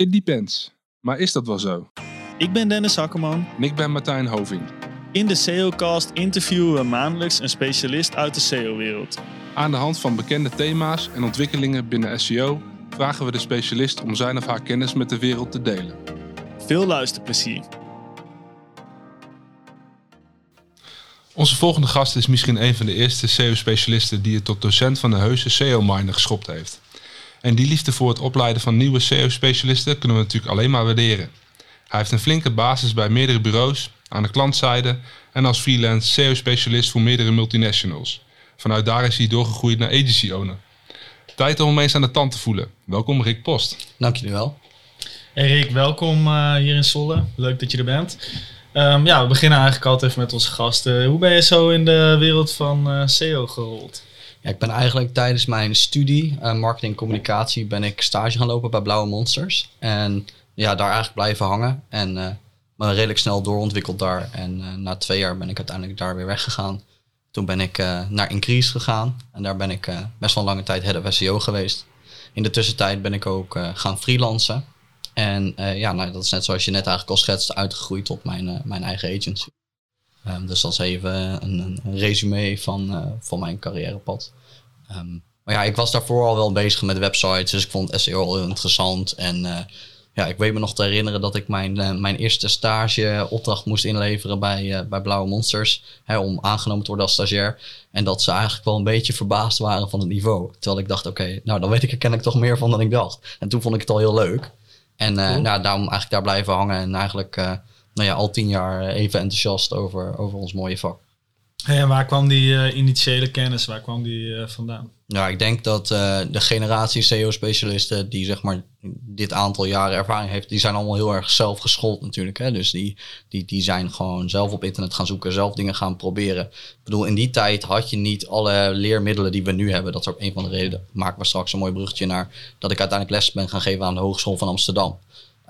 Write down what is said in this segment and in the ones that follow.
It depends. Maar is dat wel zo? Ik ben Dennis Hakkerman. En ik ben Martijn Hoving. In de SEOcast interviewen we maandelijks een specialist uit de SEO-wereld. Aan de hand van bekende thema's en ontwikkelingen binnen SEO vragen we de specialist om zijn of haar kennis met de wereld te delen. Veel luisterplezier. Onze volgende gast is misschien een van de eerste SEO-specialisten die het tot docent van de heuse SEO-miner geschopt heeft. En die liefde voor het opleiden van nieuwe SEO-specialisten kunnen we natuurlijk alleen maar waarderen. Hij heeft een flinke basis bij meerdere bureaus, aan de klantzijde en als freelance SEO-specialist voor meerdere multinationals. Vanuit daar is hij doorgegroeid naar agency owner. Tijd om hem eens aan de tand te voelen. Welkom Rick Post. Dank jullie wel. Hey Rick, welkom uh, hier in Zolle. Leuk dat je er bent. Um, ja, we beginnen eigenlijk altijd even met onze gasten. Hoe ben je zo in de wereld van uh, SEO gerold? Ja, ik ben eigenlijk tijdens mijn studie uh, marketing en communicatie ben ik stage gaan lopen bij Blauwe Monsters. En ja, daar eigenlijk blijven hangen. En uh, redelijk snel doorontwikkeld daar. En na twee jaar ben ik uiteindelijk daar weer weggegaan. Toen ben ik naar Increase gegaan. En daar ben ik best wel lange tijd head of SEO geweest. In de tussentijd ben ik ook gaan freelancen. En ja, nou, dat is net zoals je net eigenlijk al schetst, uitgegroeid tot mijn, mijn eigen agency. Um, dus dat is even een, een resume van, uh, van mijn carrièrepad. Um, maar ja, ik was daarvoor al wel bezig met websites, dus ik vond SEO al heel interessant. En ja, ik weet me nog te herinneren dat ik mijn, mijn eerste stageopdracht moest inleveren bij, bij Blauwe Monsters. Hè, om aangenomen te worden als stagiair. En dat ze eigenlijk wel een beetje verbaasd waren van het niveau. Terwijl ik dacht, oké, okay, nou dan weet ik er kennelijk toch meer van dan ik dacht. En toen vond ik het al heel leuk. En cool. nou, daarom eigenlijk daar blijven hangen en eigenlijk nou ja, al tien jaar even enthousiast over, over ons mooie vak. Hey, en waar kwam die uh, initiële kennis, waar kwam die vandaan? Nou, ik denk dat de generatie SEO-specialisten die zeg maar dit aantal jaren ervaring heeft, die zijn allemaal heel erg zelf geschoold natuurlijk. Hè? Dus die, die, die zijn gewoon zelf op internet gaan zoeken, zelf dingen gaan proberen. Ik bedoel, in die tijd had je niet alle leermiddelen die we nu hebben. Dat is ook een van de redenen. Maken we straks een mooi bruggetje naar dat ik uiteindelijk les ben gaan geven aan de Hogeschool van Amsterdam.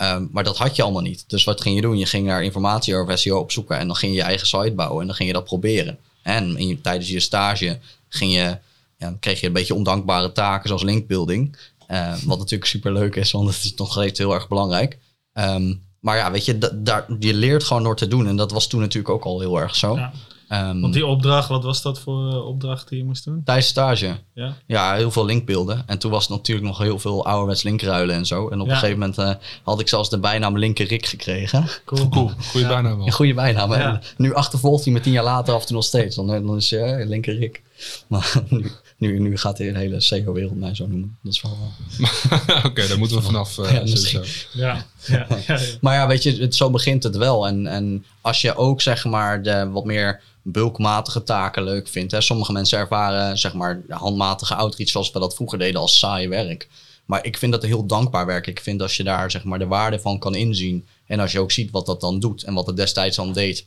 Um, maar dat had je allemaal niet. Dus wat ging je doen? Je ging daar informatie over SEO opzoeken en dan ging je je eigen site bouwen en dan ging je dat proberen. En in je, tijdens je stage ging je, ja, kreeg je een beetje ondankbare taken zoals linkbuilding. Uh, wat natuurlijk super leuk is, want het is nog steeds heel erg belangrijk. Um, maar ja, weet je, daar, je leert gewoon door te doen. En dat was toen natuurlijk ook al heel erg zo. Ja. Um, Want die opdracht, wat was dat voor uh, opdracht die je moest doen? Tijdens stage. Ja? ja, heel veel linkbeelden. En toen was het natuurlijk nog heel veel ouderwets linkruilen en zo. En op ja. een gegeven moment uh, had ik zelfs de bijnaam Linker Rick gekregen. Cool, cool. Goeie ja. bijnaam. Een goede bijnaam. Ja. Nu achtervolgt hij me tien jaar later af en toe nog steeds. Dan, dan is je uh, Linker Rick. Maar nu, nu, nu gaat hij de hele SEO-wereld mij zo noemen. Dat is wel... Oké, okay, daar moeten we vanaf. Uh, ja, sowieso. Ja, ja, ja, maar ja, weet je, het, zo begint het wel. En, en als je ook zeg maar de wat meer bulkmatige taken leuk vindt. Hè. Sommige mensen ervaren zeg maar handmatige outreach zoals we dat vroeger deden als saai werk. Maar ik vind dat heel dankbaar werk. Ik vind als je daar zeg maar de waarde van kan inzien. En als je ook ziet wat dat dan doet en wat het destijds dan deed.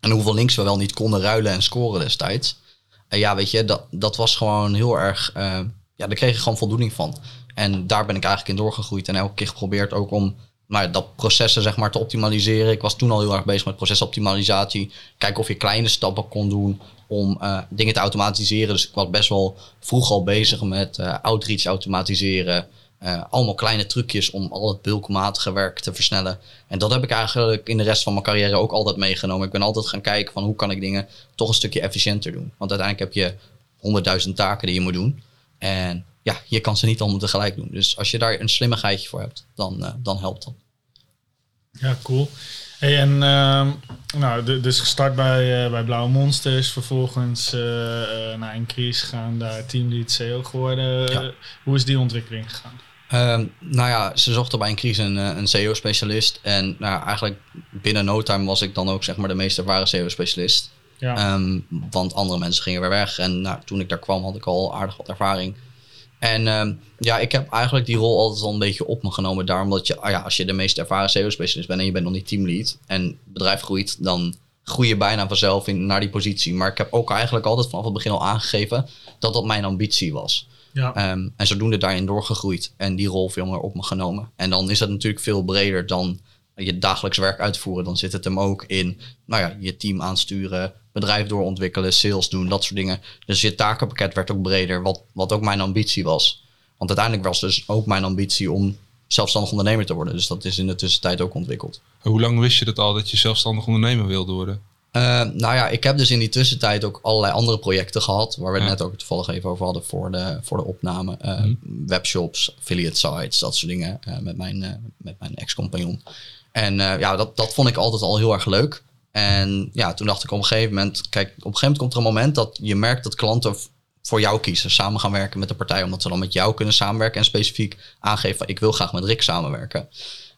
En hoeveel links we wel niet konden ruilen en scoren destijds. En ja, weet je, dat, dat was gewoon heel erg... Uh, ja, daar kreeg je gewoon voldoening van. En daar ben ik eigenlijk in doorgegroeid. En elke keer geprobeerd ook om maar dat processen zeg maar te optimaliseren. Ik was toen al heel erg bezig met procesoptimalisatie. Kijken of je kleine stappen kon doen om uh, dingen te automatiseren. Dus ik was best wel vroeg al bezig met uh, outreach automatiseren. Uh, allemaal kleine trucjes om al het bulkmatige werk te versnellen. En dat heb ik eigenlijk in de rest van mijn carrière ook altijd meegenomen. Ik ben altijd gaan kijken van hoe kan ik dingen toch een stukje efficiënter doen. Want uiteindelijk heb je honderdduizend taken die je moet doen. En ja, je kan ze niet allemaal tegelijk doen. Dus als je daar een slimmigheidje voor hebt, dan, uh, dan helpt dat. Ja, cool. Hey, en uh, nou, dus gestart bij, uh, bij Blauwe Monsters, vervolgens uh, naar Increase gaan, daar teamlead CEO geworden. Ja. hoe is die ontwikkeling gegaan? Um, nou ja, ze zochten bij Increase een, een SEO-specialist. En nou, eigenlijk binnen no time was ik dan ook zeg maar de meest ervaren SEO-specialist. Ja. Um, want andere mensen gingen weer weg. En nou, toen ik daar kwam had ik al aardig wat ervaring. En um, ja, ik heb eigenlijk die rol altijd al een beetje op me genomen. Daarom dat je, ah ja, als je de meest ervaren SEO-specialist bent en je bent nog niet teamlead en het bedrijf groeit, dan groei je bijna vanzelf in, naar die positie. Maar ik heb ook eigenlijk altijd vanaf het begin al aangegeven dat dat mijn ambitie was. Ja. Um, en zodoende daarin doorgegroeid en die rol veel meer op me genomen. En dan is dat natuurlijk veel breder dan je dagelijks werk uitvoeren. Dan zit het hem ook in, nou ja, je team aansturen, bedrijf doorontwikkelen, sales doen, dat soort dingen. Dus je takenpakket werd ook breder, wat, wat ook mijn ambitie was. Want uiteindelijk was dus ook mijn ambitie om zelfstandig ondernemer te worden. Dus dat is in de tussentijd ook ontwikkeld. Hoe lang wist je dat al dat je zelfstandig ondernemer wilde worden? Uh, nou ja, ik heb dus in die tussentijd ook allerlei andere projecten gehad. Waar we het net ook toevallig even over hadden voor de, voor de opname. Uh, Webshops, affiliate sites, dat soort dingen. Uh, met mijn, met mijn ex-compagnon. En ja, dat, dat vond ik altijd al heel erg leuk. En ja, toen dacht ik op een gegeven moment... Kijk, op een gegeven moment komt er een moment dat je merkt dat klanten voor jou kiezen. Samen gaan werken met de partij. Omdat ze dan met jou kunnen samenwerken. En specifiek aangeven van ik wil graag met Rick samenwerken.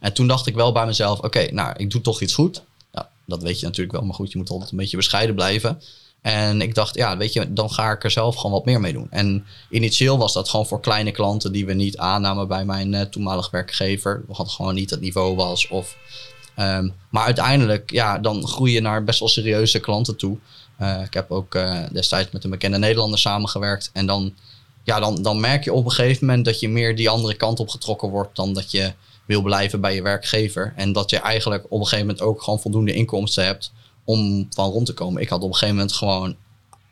En toen dacht ik wel bij mezelf, oké, nou, ik doe toch iets goed. Nou, dat weet je natuurlijk wel, maar goed, je moet altijd een beetje bescheiden blijven. En ik dacht, ja, weet je, dan ga ik er zelf gewoon wat meer mee doen. En initieel was dat gewoon voor kleine klanten die we niet aannamen bij mijn uh, toenmalige werkgever. We hadden gewoon niet het niveau was. Of, um, maar uiteindelijk, ja, dan groei je naar best wel serieuze klanten toe. Uh, ik heb ook uh, destijds met een bekende Nederlander samengewerkt. En dan, ja, dan, dan merk je op een gegeven moment dat je meer die andere kant op getrokken wordt dan dat je wil blijven bij je werkgever. En dat je eigenlijk op een gegeven moment ook gewoon voldoende inkomsten hebt om van rond te komen. Ik had op een gegeven moment gewoon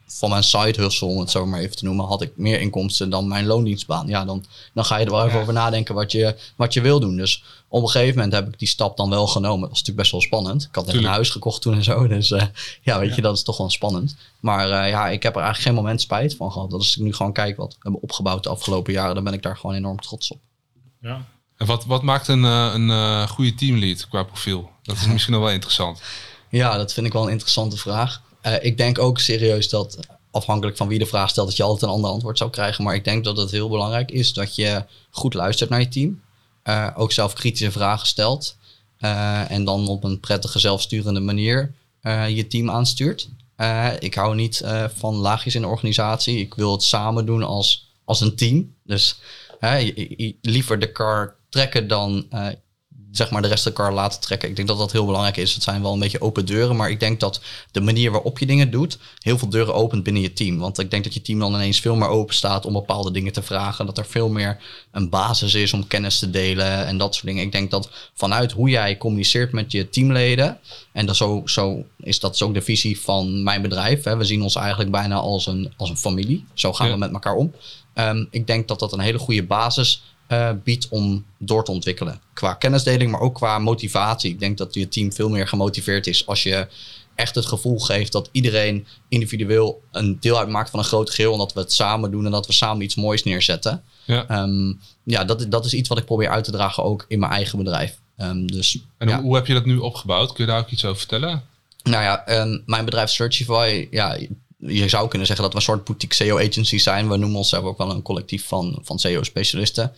van mijn side hustle, om het zo maar even te noemen, had ik meer inkomsten dan mijn loondienstbaan. Ja, dan, dan ga je er wel even over nadenken wat je, wat je wil doen. Dus op een gegeven moment heb ik die stap dan wel genomen. Dat was natuurlijk best wel spannend. Ik had net een huis gekocht toen en zo. Dus uh, ja, weet je, dat is toch wel spannend. Maar uh, ja, ik heb er eigenlijk geen moment spijt van gehad. Dat als ik nu gewoon kijk wat we hebben opgebouwd de afgelopen jaren, dan ben ik daar gewoon enorm trots op. Ja. En wat, wat maakt een, uh, een goede teamlead qua profiel? Dat is misschien nog wel interessant. Ja, dat vind ik wel een interessante vraag. ik denk ook serieus dat afhankelijk van wie de vraag stelt, dat je altijd een ander antwoord zou krijgen. Maar ik denk dat het heel belangrijk is dat je goed luistert naar je team. Uh, ook zelf kritische vragen stelt. Uh, en dan op een prettige, zelfsturende manier je team aanstuurt. ik hou niet van laagjes in de organisatie. Ik wil het samen doen als, als een team. Dus liever de kar trekken dan zeg maar de rest van de kar laten trekken. Ik denk dat dat heel belangrijk is. Het zijn wel een beetje open deuren, maar ik denk dat de manier waarop je dingen doet, heel veel deuren opent binnen je team. Want ik denk dat je team dan ineens veel meer open staat om bepaalde dingen te vragen. Dat er veel meer een basis is om kennis te delen en dat soort dingen. Ik denk dat vanuit hoe jij communiceert met je teamleden, en dat zo, zo is dat ook de visie van mijn bedrijf. Hè. We zien ons eigenlijk bijna als een, als een familie. Zo gaan we met elkaar om. Ehm, ik denk dat dat een hele goede basis uh, biedt om door te ontwikkelen. Qua kennisdeling, maar ook qua motivatie. Ik denk dat je team veel meer gemotiveerd is als je echt het gevoel geeft dat iedereen individueel een deel uitmaakt van een groot geheel. En dat we het samen doen en dat we samen iets moois neerzetten. Ja, um, ja dat, dat is iets wat ik probeer uit te dragen ook in mijn eigen bedrijf. Um, dus, en hoe, hoe heb je dat nu opgebouwd? Kun je daar ook iets over vertellen? Nou ja, um, mijn bedrijf Searchify, ja, je zou kunnen zeggen dat we een soort boutique SEO-agency zijn. We noemen onszelf ook wel een collectief van, van SEO-specialisten.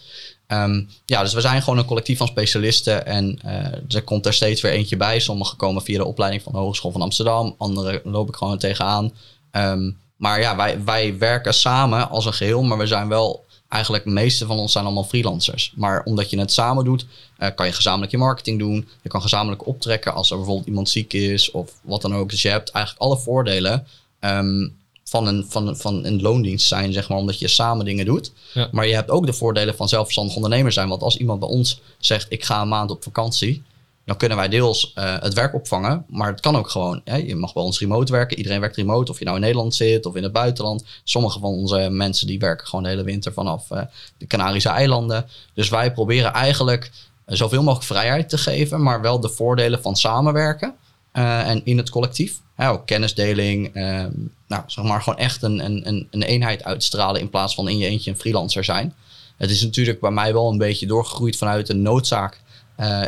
Um, ja, dus we zijn gewoon een collectief van specialisten. En uh, er komt er steeds weer eentje bij. Sommigen komen via de opleiding van de Hogeschool van Amsterdam. Andere loop ik gewoon tegenaan. Um, maar ja, wij, wij werken samen als een geheel. Maar we zijn wel eigenlijk de meeste van ons zijn allemaal freelancers. Maar omdat je het samen doet, uh, kan je gezamenlijk je marketing doen. Je kan gezamenlijk optrekken als er bijvoorbeeld iemand ziek is of wat dan ook. Dus je hebt eigenlijk alle voordelen um, van, een, van, van een loondienst zijn, zeg maar, omdat je samen dingen doet. Maar je hebt ook de voordelen van zelfstandig ondernemer zijn. Want als iemand bij ons zegt, ik ga een maand op vakantie, dan kunnen wij deels uh, het werk opvangen. Maar het kan ook gewoon. Hè? Je mag bij ons remote werken. Iedereen werkt remote. Of je nou in Nederland zit of in het buitenland. Sommige van onze mensen die werken gewoon de hele winter vanaf uh, de Canarische eilanden. Dus wij proberen eigenlijk zoveel mogelijk vrijheid te geven. Maar wel de voordelen van samenwerken. Uh, en in het collectief ja, ook kennisdeling. Ehm, nou, zeg maar gewoon echt een, een, een eenheid uitstralen in plaats van in je eentje een freelancer zijn. Het is natuurlijk bij mij wel een beetje doorgegroeid vanuit een noodzaak. Uh,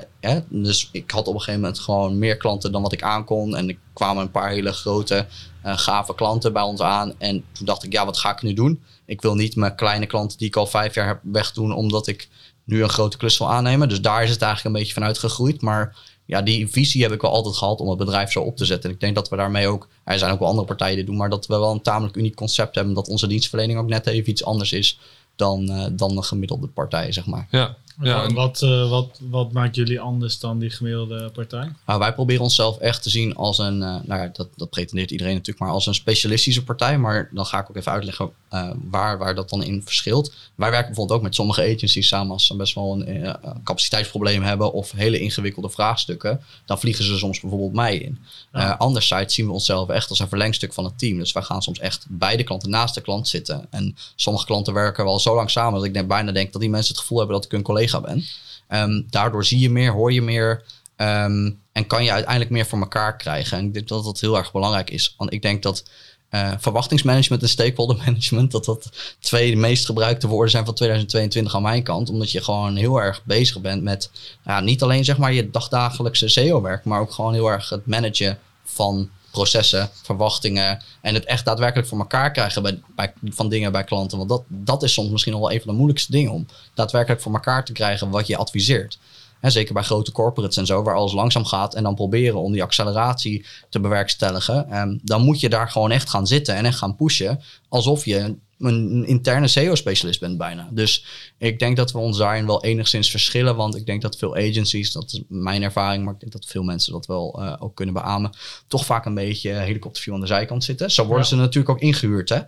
Dus ik had op een gegeven moment gewoon meer klanten dan wat ik aankon. En er kwamen een paar hele grote, uh, gave klanten bij ons aan. En toen dacht ik, ja, wat ga ik nu doen? Ik wil niet mijn kleine klanten die ik al vijf jaar heb wegdoen, omdat ik nu een grote klus wil aannemen. Dus daar is het eigenlijk een beetje vanuit gegroeid. Maar ja, die visie heb ik wel altijd gehad om het bedrijf zo op te zetten. En ik denk dat we daarmee ook, er zijn ook wel andere partijen die doen, maar dat we wel een tamelijk uniek concept hebben. Dat onze dienstverlening ook net even iets anders is dan, uh, dan een gemiddelde partij, zeg maar. Ja, ja, en wat, uh, wat, wat maakt jullie anders dan die gemiddelde partij? Nou, wij proberen onszelf echt te zien als een, uh, nou ja, dat, dat pretendeert iedereen natuurlijk, maar als een specialistische partij. Maar dan ga ik ook even uitleggen uh, waar, waar dat dan in verschilt. Wij werken bijvoorbeeld ook met sommige agencies samen als ze best wel een capaciteitsprobleem hebben of hele ingewikkelde vraagstukken. Dan vliegen ze soms bijvoorbeeld mij in. Ja. anderzijds zien we onszelf echt als een verlengstuk van het team. Dus wij gaan soms echt bij de klanten naast de klant zitten. En sommige klanten werken wel zo lang samen dat ik bijna denk dat die mensen het gevoel hebben dat ik een collega ben. Ehm, daardoor zie je meer, hoor je meer. ehm, en kan je uiteindelijk meer voor elkaar krijgen. En ik denk dat dat heel erg belangrijk is. Want ik denk dat eh, verwachtingsmanagement en stakeholder management, dat dat twee de meest gebruikte woorden zijn van 2022 aan mijn kant. Omdat je gewoon heel erg bezig bent met ja, niet alleen zeg maar je dagdagelijkse SEO-werk, maar ook gewoon heel erg het managen van processen, verwachtingen en het echt daadwerkelijk voor elkaar krijgen bij, van dingen bij klanten. Want dat, dat is soms misschien wel een van de moeilijkste dingen om daadwerkelijk voor elkaar te krijgen wat je adviseert. Hè, zeker bij grote corporates en zo, waar alles langzaam gaat. En dan proberen om die acceleratie te bewerkstelligen. Ehm, dan moet je daar gewoon echt gaan zitten en echt gaan pushen. Alsof je een, interne SEO-specialist bent bijna. Dus ik denk dat we ons daarin wel enigszins verschillen. Want ik denk dat veel agencies, dat is mijn ervaring, maar ik denk dat veel mensen dat wel eh, ook kunnen beamen. Toch vaak een beetje helikopterview aan de zijkant zitten. Zo worden Ja. ze natuurlijk ook ingehuurd, hè?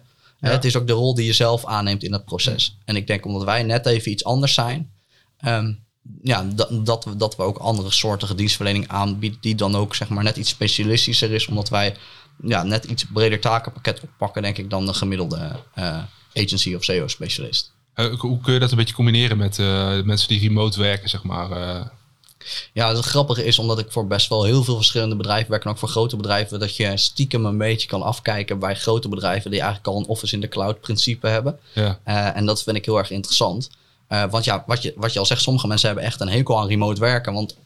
Het is ook de rol die je zelf aanneemt in dat proces. En ik denk omdat wij net even iets anders zijn, ehm, ja, dat, dat, we, dat we ook andere soorten dienstverlening aanbieden, die dan ook zeg maar net iets specialistischer is, omdat wij ja, net iets breder takenpakket oppakken, denk ik, dan de gemiddelde eh, agency of SEO-specialist. Eh, hoe kun je dat een beetje combineren met eh, mensen die remote werken, zeg maar? Ja, het grappige is omdat ik voor best wel heel veel verschillende bedrijven werk en ook voor grote bedrijven, dat je stiekem een beetje kan afkijken bij grote bedrijven die eigenlijk al een office in de cloud principe hebben. ja. En dat vind ik heel erg interessant. Want ja, wat je, wat je al zegt, sommige mensen hebben echt een hekel aan remote werken. Want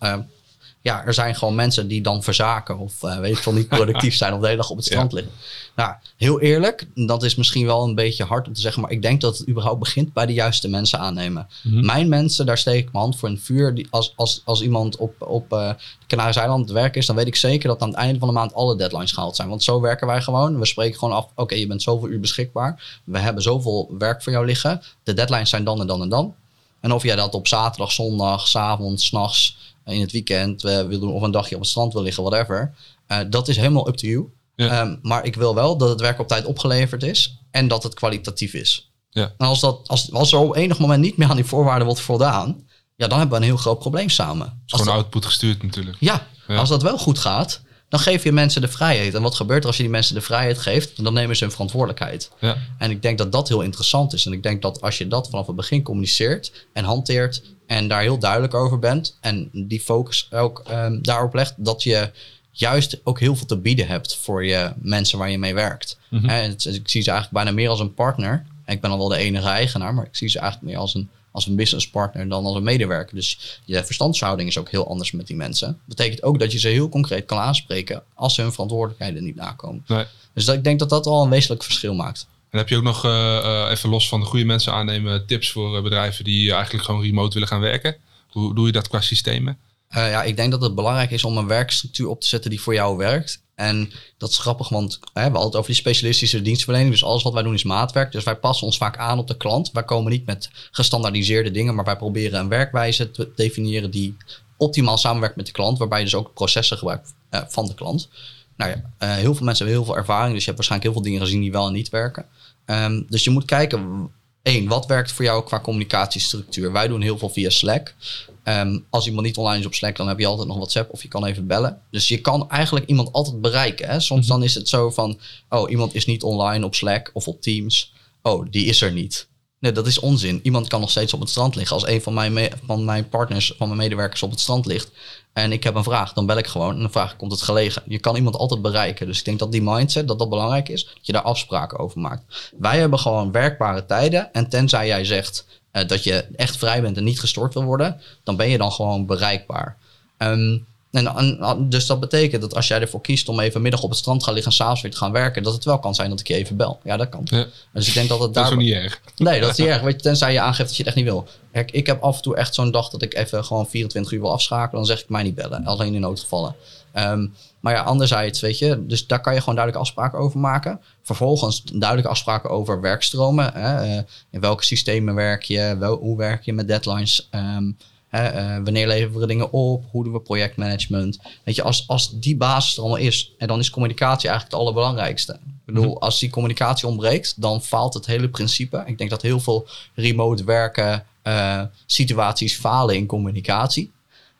ja, er zijn gewoon mensen die dan verzaken of eh, weet ik veel, niet productief zijn of de hele dag op het strand liggen. Nou, heel eerlijk, dat is misschien wel een beetje hard om te zeggen, maar ik denk dat het überhaupt begint bij de juiste mensen aannemen. Mijn mensen, daar steek ik mijn hand voor in het vuur. Die, als, als, als iemand op, op eh, de Canarische eilanden het werk is, dan weet ik zeker dat aan het einde van de maand alle deadlines gehaald zijn. Want zo werken wij gewoon. We spreken gewoon af, oké, je bent zoveel uur beschikbaar. We hebben zoveel werk voor jou liggen. De deadlines zijn dan en dan en dan. En of jij dat op zaterdag, zondag, 's avonds, 's nachts, in het weekend wil doen of een dagje op het strand wil liggen, whatever. eh, dat is helemaal up to you. Ja. Ehm, maar ik wil wel dat het werk op tijd opgeleverd is en dat het kwalitatief is. Ja. En als, dat, als, als er op enig moment niet meer aan die voorwaarden wordt voldaan, ja, dan hebben we een heel groot probleem samen. Het is Als gewoon dat- output gestuurd natuurlijk. ja, Ja. als dat wel goed gaat, dan geef je mensen de vrijheid. En wat gebeurt er als je die mensen de vrijheid geeft? Dan nemen ze hun verantwoordelijkheid. Ja. En ik denk dat dat heel interessant is. En ik denk dat als je dat vanaf het begin communiceert en hanteert en daar heel duidelijk over bent en die focus ook ehm, daarop legt, dat je juist ook heel veel te bieden hebt voor je mensen waar je mee werkt. Mhm. En het- ik zie ze eigenlijk bijna meer als een partner. Ik ben al wel de enige eigenaar, maar ik zie ze eigenlijk meer als een, als een businesspartner dan als een medewerker. Dus je verstandshouding is ook heel anders met die mensen. Betekent ook dat je ze heel concreet kan aanspreken als ze hun verantwoordelijkheden niet nakomen. Nee. Dus dat, ik denk dat dat al een wezenlijk verschil maakt. En heb je ook nog, eh, eh, even los van de goede mensen aannemen, tips voor eh, bedrijven die eigenlijk gewoon remote willen gaan werken? Hoe doe je dat qua systemen? Ja, ik denk dat het belangrijk is om een werkstructuur op te zetten die voor jou werkt. En dat is grappig, want we hebben altijd over die specialistische dienstverlening. Dus alles wat wij doen is maatwerk. Dus wij passen ons vaak aan op de klant. Wij komen niet met gestandaardiseerde dingen, maar wij proberen een werkwijze te definiëren die optimaal samenwerkt met de klant. Waarbij je dus ook processen gebruikt van de klant. Nou ja, heel veel mensen hebben heel veel ervaring. Dus je hebt waarschijnlijk heel veel dingen gezien die wel en niet werken. Ehm, dus je moet kijken, één, wat werkt voor jou qua communicatiestructuur? Wij doen heel veel via Slack. Ehm, als iemand niet online is op Slack, dan heb je altijd nog WhatsApp of je kan even bellen. Dus je kan eigenlijk iemand altijd bereiken. Hè? Soms dan is het zo van, oh, iemand is niet online op Slack of op Teams. Oh, die is er niet. Nee, dat is onzin. Iemand kan nog steeds op het strand liggen. Als een van mijn, van mijn partners, van mijn medewerkers op het strand ligt en ik heb een vraag, dan bel ik gewoon en dan vraag ik, komt het gelegen? Je kan iemand altijd bereiken. Dus ik denk dat die mindset, dat dat belangrijk is, dat je daar afspraken over maakt. Wij hebben gewoon werkbare tijden en tenzij jij zegt eh, dat je echt vrij bent en niet gestoord wil worden, dan ben je dan gewoon bereikbaar. Ehm, en, en- dus dat betekent dat als jij ervoor kiest om even middag op het strand te gaan liggen en s'avonds weer te gaan werken, dat het wel kan zijn dat ik je even bel. Ja, dat kan. Ja. Dus ik denk dat het Dat is daar... ook niet erg. Nee, dat is niet erg. Weet je, tenzij je aangeeft dat je het echt niet wil. Kijk, ik heb af en toe echt zo'n dag dat ik even gewoon 24 uur wil afschakelen. Dan zeg ik mij niet bellen. Alleen in noodgevallen. Ehm, maar ja, anderzijds, weet je, dus daar kan je gewoon duidelijke afspraken over maken. Vervolgens duidelijke afspraken over werkstromen. Hè, eh, in welke systemen werk je? Wel, hoe werk je met deadlines? Ehm, hè, eh, wanneer leveren we dingen op? Hoe doen we projectmanagement? Weet je, als, als die basis er allemaal is, en dan is communicatie eigenlijk het allerbelangrijkste. Ik bedoel, als die communicatie ontbreekt, dan faalt het hele principe. Ik denk dat heel veel remote werken eh, situaties falen in communicatie.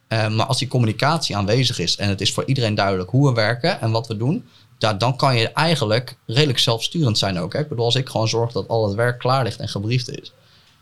Eh, maar als die communicatie aanwezig is en het is voor iedereen duidelijk hoe we werken en wat we doen, dan kan je eigenlijk redelijk zelfsturend zijn ook. Hè? Ik bedoel, als ik gewoon zorg dat al het werk klaar ligt en gebriefd is,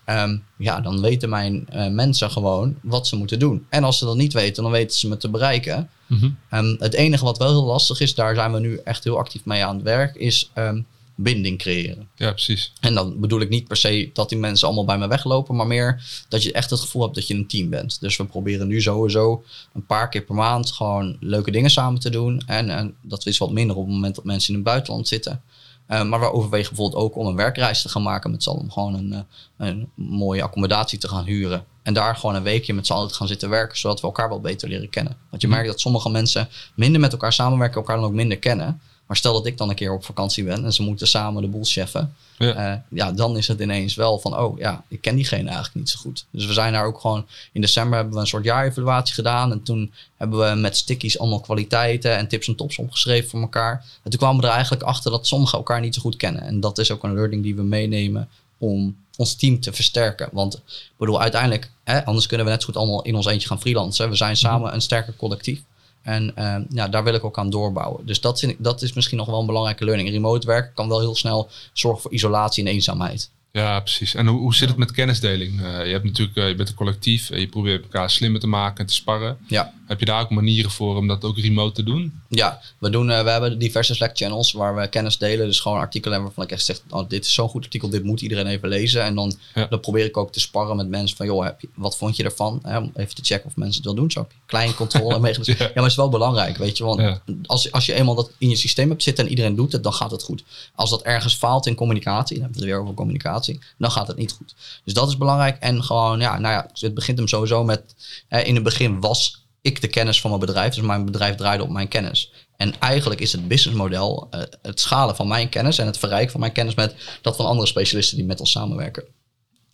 Ehm, ja, dan weten mijn eh, mensen gewoon wat ze moeten doen. En als ze dat niet weten, dan weten ze me te bereiken. Mhm. Ehm, het enige wat wel heel lastig is, daar zijn we nu echt heel actief mee aan het werk, is ehm, binding creëren. Ja, precies. En dan bedoel ik niet per se dat die mensen allemaal bij me weglopen, maar meer dat je echt het gevoel hebt dat je een team bent. Dus we proberen nu sowieso een paar keer per maand gewoon leuke dingen samen te doen. En, en dat is wat minder op het moment dat mensen in het buitenland zitten. Uh, maar we overwegen bijvoorbeeld ook om een werkreis te gaan maken met z'n allen. Om gewoon een, uh, een, mooie accommodatie te gaan huren. En daar gewoon een weekje met z'n allen te gaan zitten werken. Zodat we elkaar wel beter leren kennen. Want je merkt dat sommige mensen minder met elkaar samenwerken. Elkaar dan ook minder kennen. Maar stel dat ik dan een keer op vakantie ben en ze moeten samen de boel cheffen. Ja. Uh, ja, dan is het ineens wel van, oh ja, ik ken diegene eigenlijk niet zo goed. Dus we zijn daar ook gewoon, in december hebben we een soort jaarevaluatie gedaan. En toen hebben we met stickies allemaal kwaliteiten en tips en tops opgeschreven voor elkaar. En toen kwamen we er eigenlijk achter dat sommigen elkaar niet zo goed kennen. En dat is ook een learning die we meenemen om ons team te versterken. Want ik bedoel, uiteindelijk, hè, anders kunnen we net zo goed allemaal in ons eentje gaan freelancen. We zijn samen een sterker collectief. En uh, ja, daar wil ik ook aan doorbouwen. Dus dat, ik, dat is misschien nog wel een belangrijke learning. Remote werken kan wel heel snel zorgen voor isolatie en eenzaamheid. Ja, precies. En hoe, hoe zit het met kennisdeling? Uh, je, hebt natuurlijk, uh, je bent een collectief en je probeert elkaar slimmer te maken en te sparren. Ja. Heb je daar ook manieren voor om dat ook remote te doen? Ja, we, doen, uh, we hebben diverse Slack channels waar we kennis delen. Dus gewoon artikelen hebben waarvan ik echt zeg, oh, dit is zo'n goed artikel, dit moet iedereen even lezen. En dan, ja. dan probeer ik ook te sparren met mensen van, joh, heb je, wat vond je ervan? om even te checken of mensen het wel doen. Zo kleine controle meegedeeld. ja. ja, maar het is wel belangrijk, weet je. Want ja. als, als je eenmaal dat in je systeem hebt zitten en iedereen doet het, dan gaat het goed. Als dat ergens faalt in communicatie, dan hebben we het weer over communicatie, dan gaat het niet goed. Dus dat is belangrijk. En gewoon, ja, nou ja, het begint hem sowieso met, eh, in het begin was ik de kennis van mijn bedrijf. Dus mijn bedrijf draaide op mijn kennis. En eigenlijk is het businessmodel uh, het schalen van mijn kennis en het verrijken van mijn kennis met dat van andere specialisten die met ons samenwerken.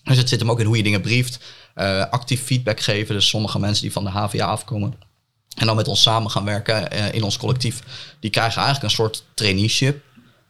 Dus het zit hem ook in hoe je dingen brieft, uh, actief feedback geven. Dus sommige mensen die van de HVA afkomen en dan met ons samen gaan werken uh, in ons collectief, die krijgen eigenlijk een soort traineeship.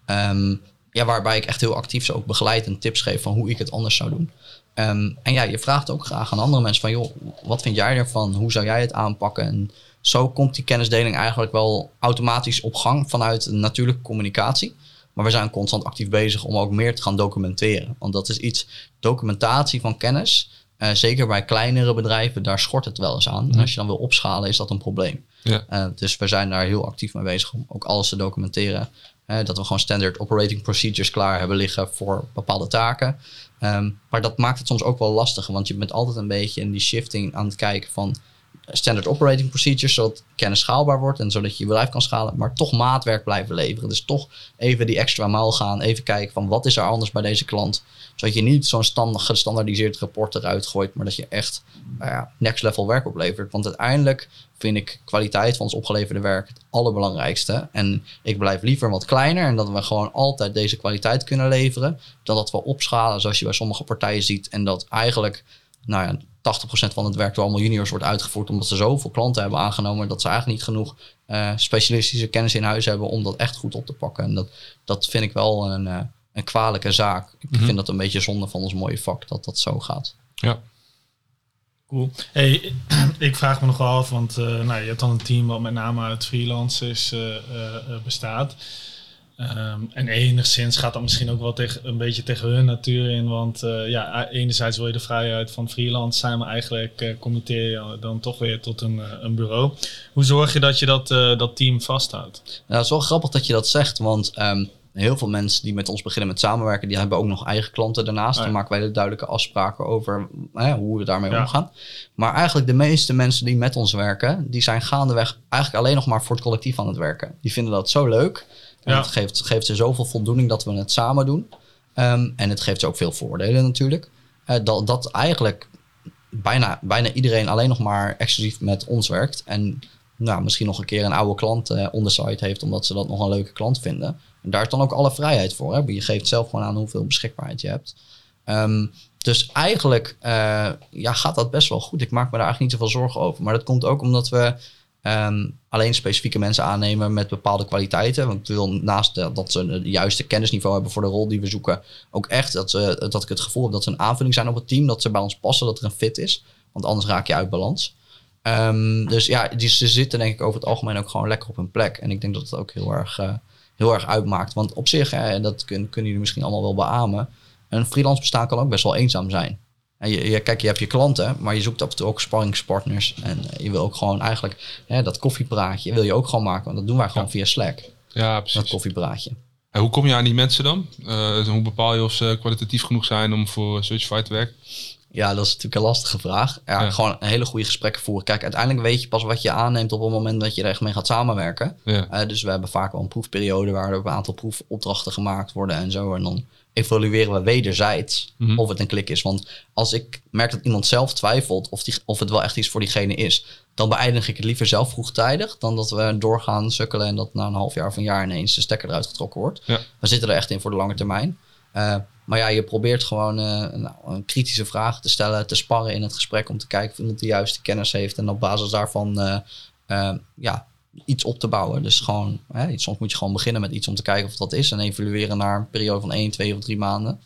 Um, ja, waarbij ik echt heel actief ze ook begeleid en tips geef van hoe ik het anders zou doen. Um, en ja, je vraagt ook graag aan andere mensen van, joh, wat vind jij ervan? Hoe zou jij het aanpakken? En zo komt die kennisdeling eigenlijk wel automatisch op gang vanuit een natuurlijke communicatie. Maar we zijn constant actief bezig om ook meer te gaan documenteren. Want dat is iets, documentatie van kennis, uh, zeker bij kleinere bedrijven, daar schort het wel eens aan. En als je dan wil opschalen, is dat een probleem. Ja. Uh, dus we zijn daar heel actief mee bezig om ook alles te documenteren. Dat we gewoon standard operating procedures klaar hebben liggen voor bepaalde taken. Um, maar dat maakt het soms ook wel lastiger, want je bent altijd een beetje in die shifting aan het kijken van standard operating procedures, zodat kennis schaalbaar wordt en zodat je je bedrijf kan schalen, maar toch maatwerk blijven leveren. Dus toch even die extra maal gaan, even kijken van wat is er anders bij deze klant, zodat je niet zo'n stand, gestandardiseerd rapport eruit gooit, maar dat je echt nou next level werk oplevert. Want uiteindelijk vind ik kwaliteit van ons opgeleverde werk het allerbelangrijkste. En ik blijf liever wat kleiner en dat we gewoon altijd deze kwaliteit kunnen leveren, dan dat we opschalen zoals je bij sommige partijen ziet en dat eigenlijk nou ja, 80% van het werk door allemaal juniors wordt uitgevoerd omdat ze zoveel klanten hebben aangenomen dat ze eigenlijk niet genoeg uh, specialistische kennis in huis hebben om dat echt goed op te pakken. En dat, dat vind ik wel een, uh, een kwalijke zaak. Ik mm-hmm. vind dat een beetje zonde van ons mooie vak dat dat zo gaat. Ja. Cool. Hey, ik vraag me nog wel af, want uh, nou, je hebt dan een team wat met name uit freelancers bestaat. Um, en enigszins gaat dat misschien ook wel tegen, een beetje tegen hun natuur in. Want uh, ja, enerzijds wil je de vrijheid van freelance zijn, maar eigenlijk uh, committeer je dan toch weer tot een, uh, een bureau. Hoe zorg je dat je dat, dat team vasthoudt? Nou, het is wel grappig dat je dat zegt, want um, heel veel mensen die met ons beginnen met samenwerken, die hebben ook nog eigen klanten daarnaast. Ja. Dan maken wij de duidelijke afspraken over hoe we daarmee ja. omgaan. Maar eigenlijk de meeste mensen die met ons werken, die zijn gaandeweg eigenlijk alleen nog maar voor het collectief aan het werken. Die vinden dat zo leuk. Het geeft, geeft ze zoveel voldoening dat we het samen doen. Um, en het geeft ze ook veel voordelen natuurlijk. Uh, dat, dat eigenlijk bijna, bijna iedereen alleen nog maar exclusief met ons werkt. En nou, misschien nog een keer een oude klant uh, on the site heeft, omdat ze dat nog een leuke klant vinden. En daar is dan ook alle vrijheid voor. Hè? Je geeft zelf gewoon aan hoeveel beschikbaarheid je hebt. Um, dus eigenlijk uh, ja, gaat dat best wel goed. Ik maak me daar eigenlijk niet zoveel zorgen over. Maar dat komt ook omdat we Um, alleen specifieke mensen aannemen met bepaalde kwaliteiten. Want ik wil naast dat ze het juiste kennisniveau hebben voor de rol die we zoeken, ook echt dat, ze, dat ik het gevoel heb dat ze een aanvulling zijn op het team, dat ze bij ons passen, dat er een fit is. Want anders raak je uit balans. Um, dus ja, die, ze zitten denk ik over het algemeen ook gewoon lekker op hun plek. En ik denk dat het ook heel erg, uh, heel erg uitmaakt. Want op zich, hè, dat kun, kunnen jullie misschien allemaal wel beamen, een freelance bestaan kan ook best wel eenzaam zijn. En je, je, kijk, je hebt je klanten, maar je zoekt af en toe ook sparringspartners. En je wil ook gewoon eigenlijk hè, dat koffiepraatje wil je ook gewoon maken. Want dat doen wij gewoon via Slack. Ja, Dat precies. koffiepraatje. En hoe kom je aan die mensen dan? Eh, hoe bepaal je of ze kwalitatief genoeg zijn om voor Searchify te werken? Ja, dat is natuurlijk een lastige vraag. Ja, Ja. Gewoon een hele goede gesprekken voeren. Kijk, uiteindelijk weet je pas wat je aanneemt op het moment dat je er echt mee gaat samenwerken. Ja. Eh, dus we hebben vaak wel een proefperiode waar er een aantal proefopdrachten gemaakt worden en zo. En dan evalueren we wederzijds Mhm. of het een klik is. Want als ik merk dat iemand zelf twijfelt of, die, of het wel echt iets voor diegene is, dan beëindig ik het liever zelf vroegtijdig dan dat we doorgaan sukkelen en dat na een half jaar of een jaar ineens de stekker eruit getrokken wordt. Ja. We zitten er echt in voor de lange termijn. Eh, maar ja, je probeert gewoon eh, nou, een kritische vraag te stellen, te sparren in het gesprek om te kijken of iemand de juiste kennis heeft en op basis daarvan eh, ja, iets op te bouwen. Dus gewoon, hè, soms moet je gewoon beginnen met iets om te kijken of dat is en evalueren naar een periode van 1, 2 of 3 maanden.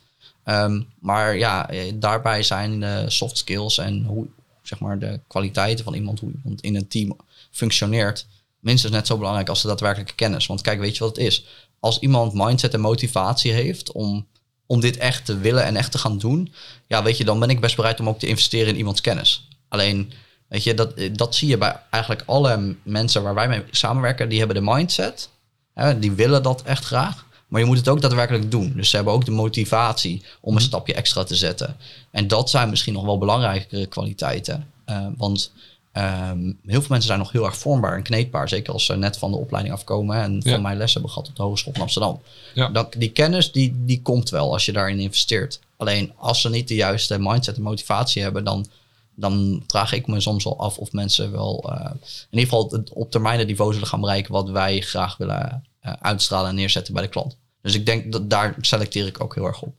Ehm, maar ja, eh, daarbij zijn de soft skills en hoe, zeg maar, de kwaliteiten van iemand, hoe iemand in een team functioneert, minstens net zo belangrijk als de daadwerkelijke kennis. Want kijk, weet je wat het is? Als iemand mindset en motivatie heeft om, om dit echt te willen en echt te gaan doen, ja, weet je, dan ben ik best bereid om ook te investeren in iemands kennis. Alleen, weet je, dat, dat zie je bij eigenlijk alle mensen waar wij mee samenwerken, die hebben de mindset, hè, die willen dat echt graag. Maar je moet het ook daadwerkelijk doen. Dus ze hebben ook de motivatie om een stapje extra te zetten. En dat zijn misschien nog wel belangrijkere kwaliteiten. Eh, want ehm, heel veel mensen zijn nog heel erg vormbaar en kneedbaar. Zeker als ze net van de opleiding afkomen en Ja. van mijn les hebben gehad op de Hogeschool van Amsterdam. Ja. Die kennis die, die komt wel als je daarin investeert. Alleen als ze niet de juiste mindset en motivatie hebben, dan, dan vraag ik me soms wel af of mensen wel eh, in ieder geval het op termijn het niveau zullen gaan bereiken wat wij graag willen eh, uitstralen en neerzetten bij de klant. Dus ik denk dat daar selecteer ik ook heel erg op.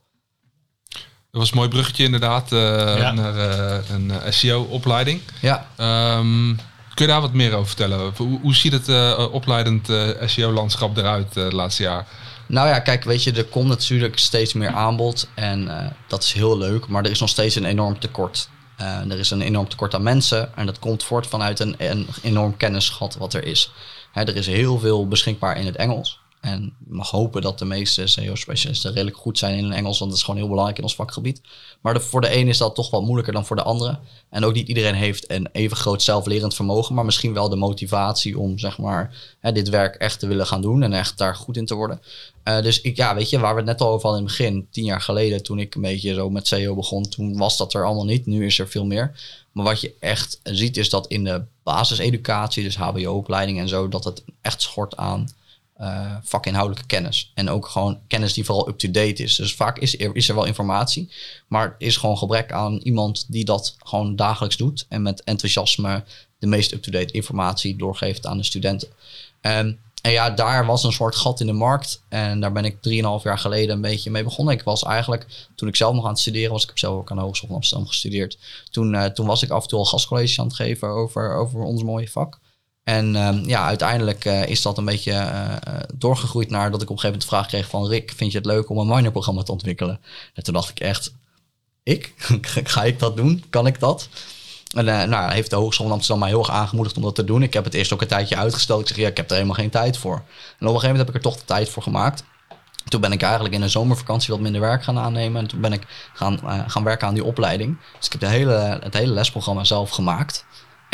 Dat was een mooi bruggetje inderdaad eh, Ja. naar eh, een eh, SEO-opleiding. Ja, Ehm, kun je daar wat meer over vertellen? Hoe, hoe ziet het eh, opleidend eh, SEO-landschap eruit eh, de laatste jaar? Nou ja, kijk, weet je, er komt natuurlijk steeds meer aanbod en eh, dat is heel leuk, maar er is nog steeds een enorm tekort. Eh, er is een enorm tekort aan mensen en dat komt voort vanuit een, een enorm kennisgat wat er is. Hè, er is heel veel beschikbaar in het Engels. En mag hopen dat de meeste SEO-specialisten redelijk goed zijn in Engels, want dat is gewoon heel belangrijk in ons vakgebied. Maar voor de een is dat toch wat moeilijker dan voor de andere. En ook niet iedereen heeft een even groot zelflerend vermogen, maar misschien wel de motivatie om zeg maar, hè, dit werk echt te willen gaan doen en echt daar goed in te worden. Eh, dus ik, ja, weet je, waar we het net al over hadden in het begin, tien jaar geleden, toen ik een beetje zo met SEO begon, toen was dat er allemaal niet. Nu is er veel meer. Maar wat je echt ziet, is dat in de basiseducatie, dus HBO-opleiding en zo, dat het echt schort aan eh, vakinhoudelijke kennis. En ook gewoon kennis die vooral up-to-date is. Dus vaak is er, is er wel informatie, maar er is gewoon gebrek aan iemand die dat gewoon dagelijks doet en met enthousiasme de meest up-to-date informatie doorgeeft aan de studenten. Ehm, en ja, daar was een soort gat in de markt. En daar ben ik 3,5 jaar geleden een beetje mee begonnen. Ik was eigenlijk, toen ik zelf nog aan het studeren was, ik heb zelf ook aan de Hogeschool van Amsterdam gestudeerd. Toen, eh, toen was ik af en toe al gastcolleges aan het geven over, over ons mooie vak. En ehm, ja, uiteindelijk eh, is dat een beetje eh, eh, doorgegroeid naar dat ik op een gegeven moment de vraag kreeg van Rick, vind je het leuk om een minerprogramma te ontwikkelen? En toen dacht ik echt, ik? Ga ik dat doen? Kan ik dat? En nou, heeft de Hogeschool van Amsterdam mij heel erg aangemoedigd om dat te doen. Ik heb het eerst ook een tijdje uitgesteld. Ik zeg, ja, ik heb er helemaal geen tijd voor. En op een gegeven moment heb ik er toch de tijd voor gemaakt. Toen ben ik eigenlijk in de zomervakantie wat minder werk gaan aannemen. En toen ben ik gaan, gaan werken aan die opleiding. Dus ik heb de hele, het hele lesprogramma zelf gemaakt.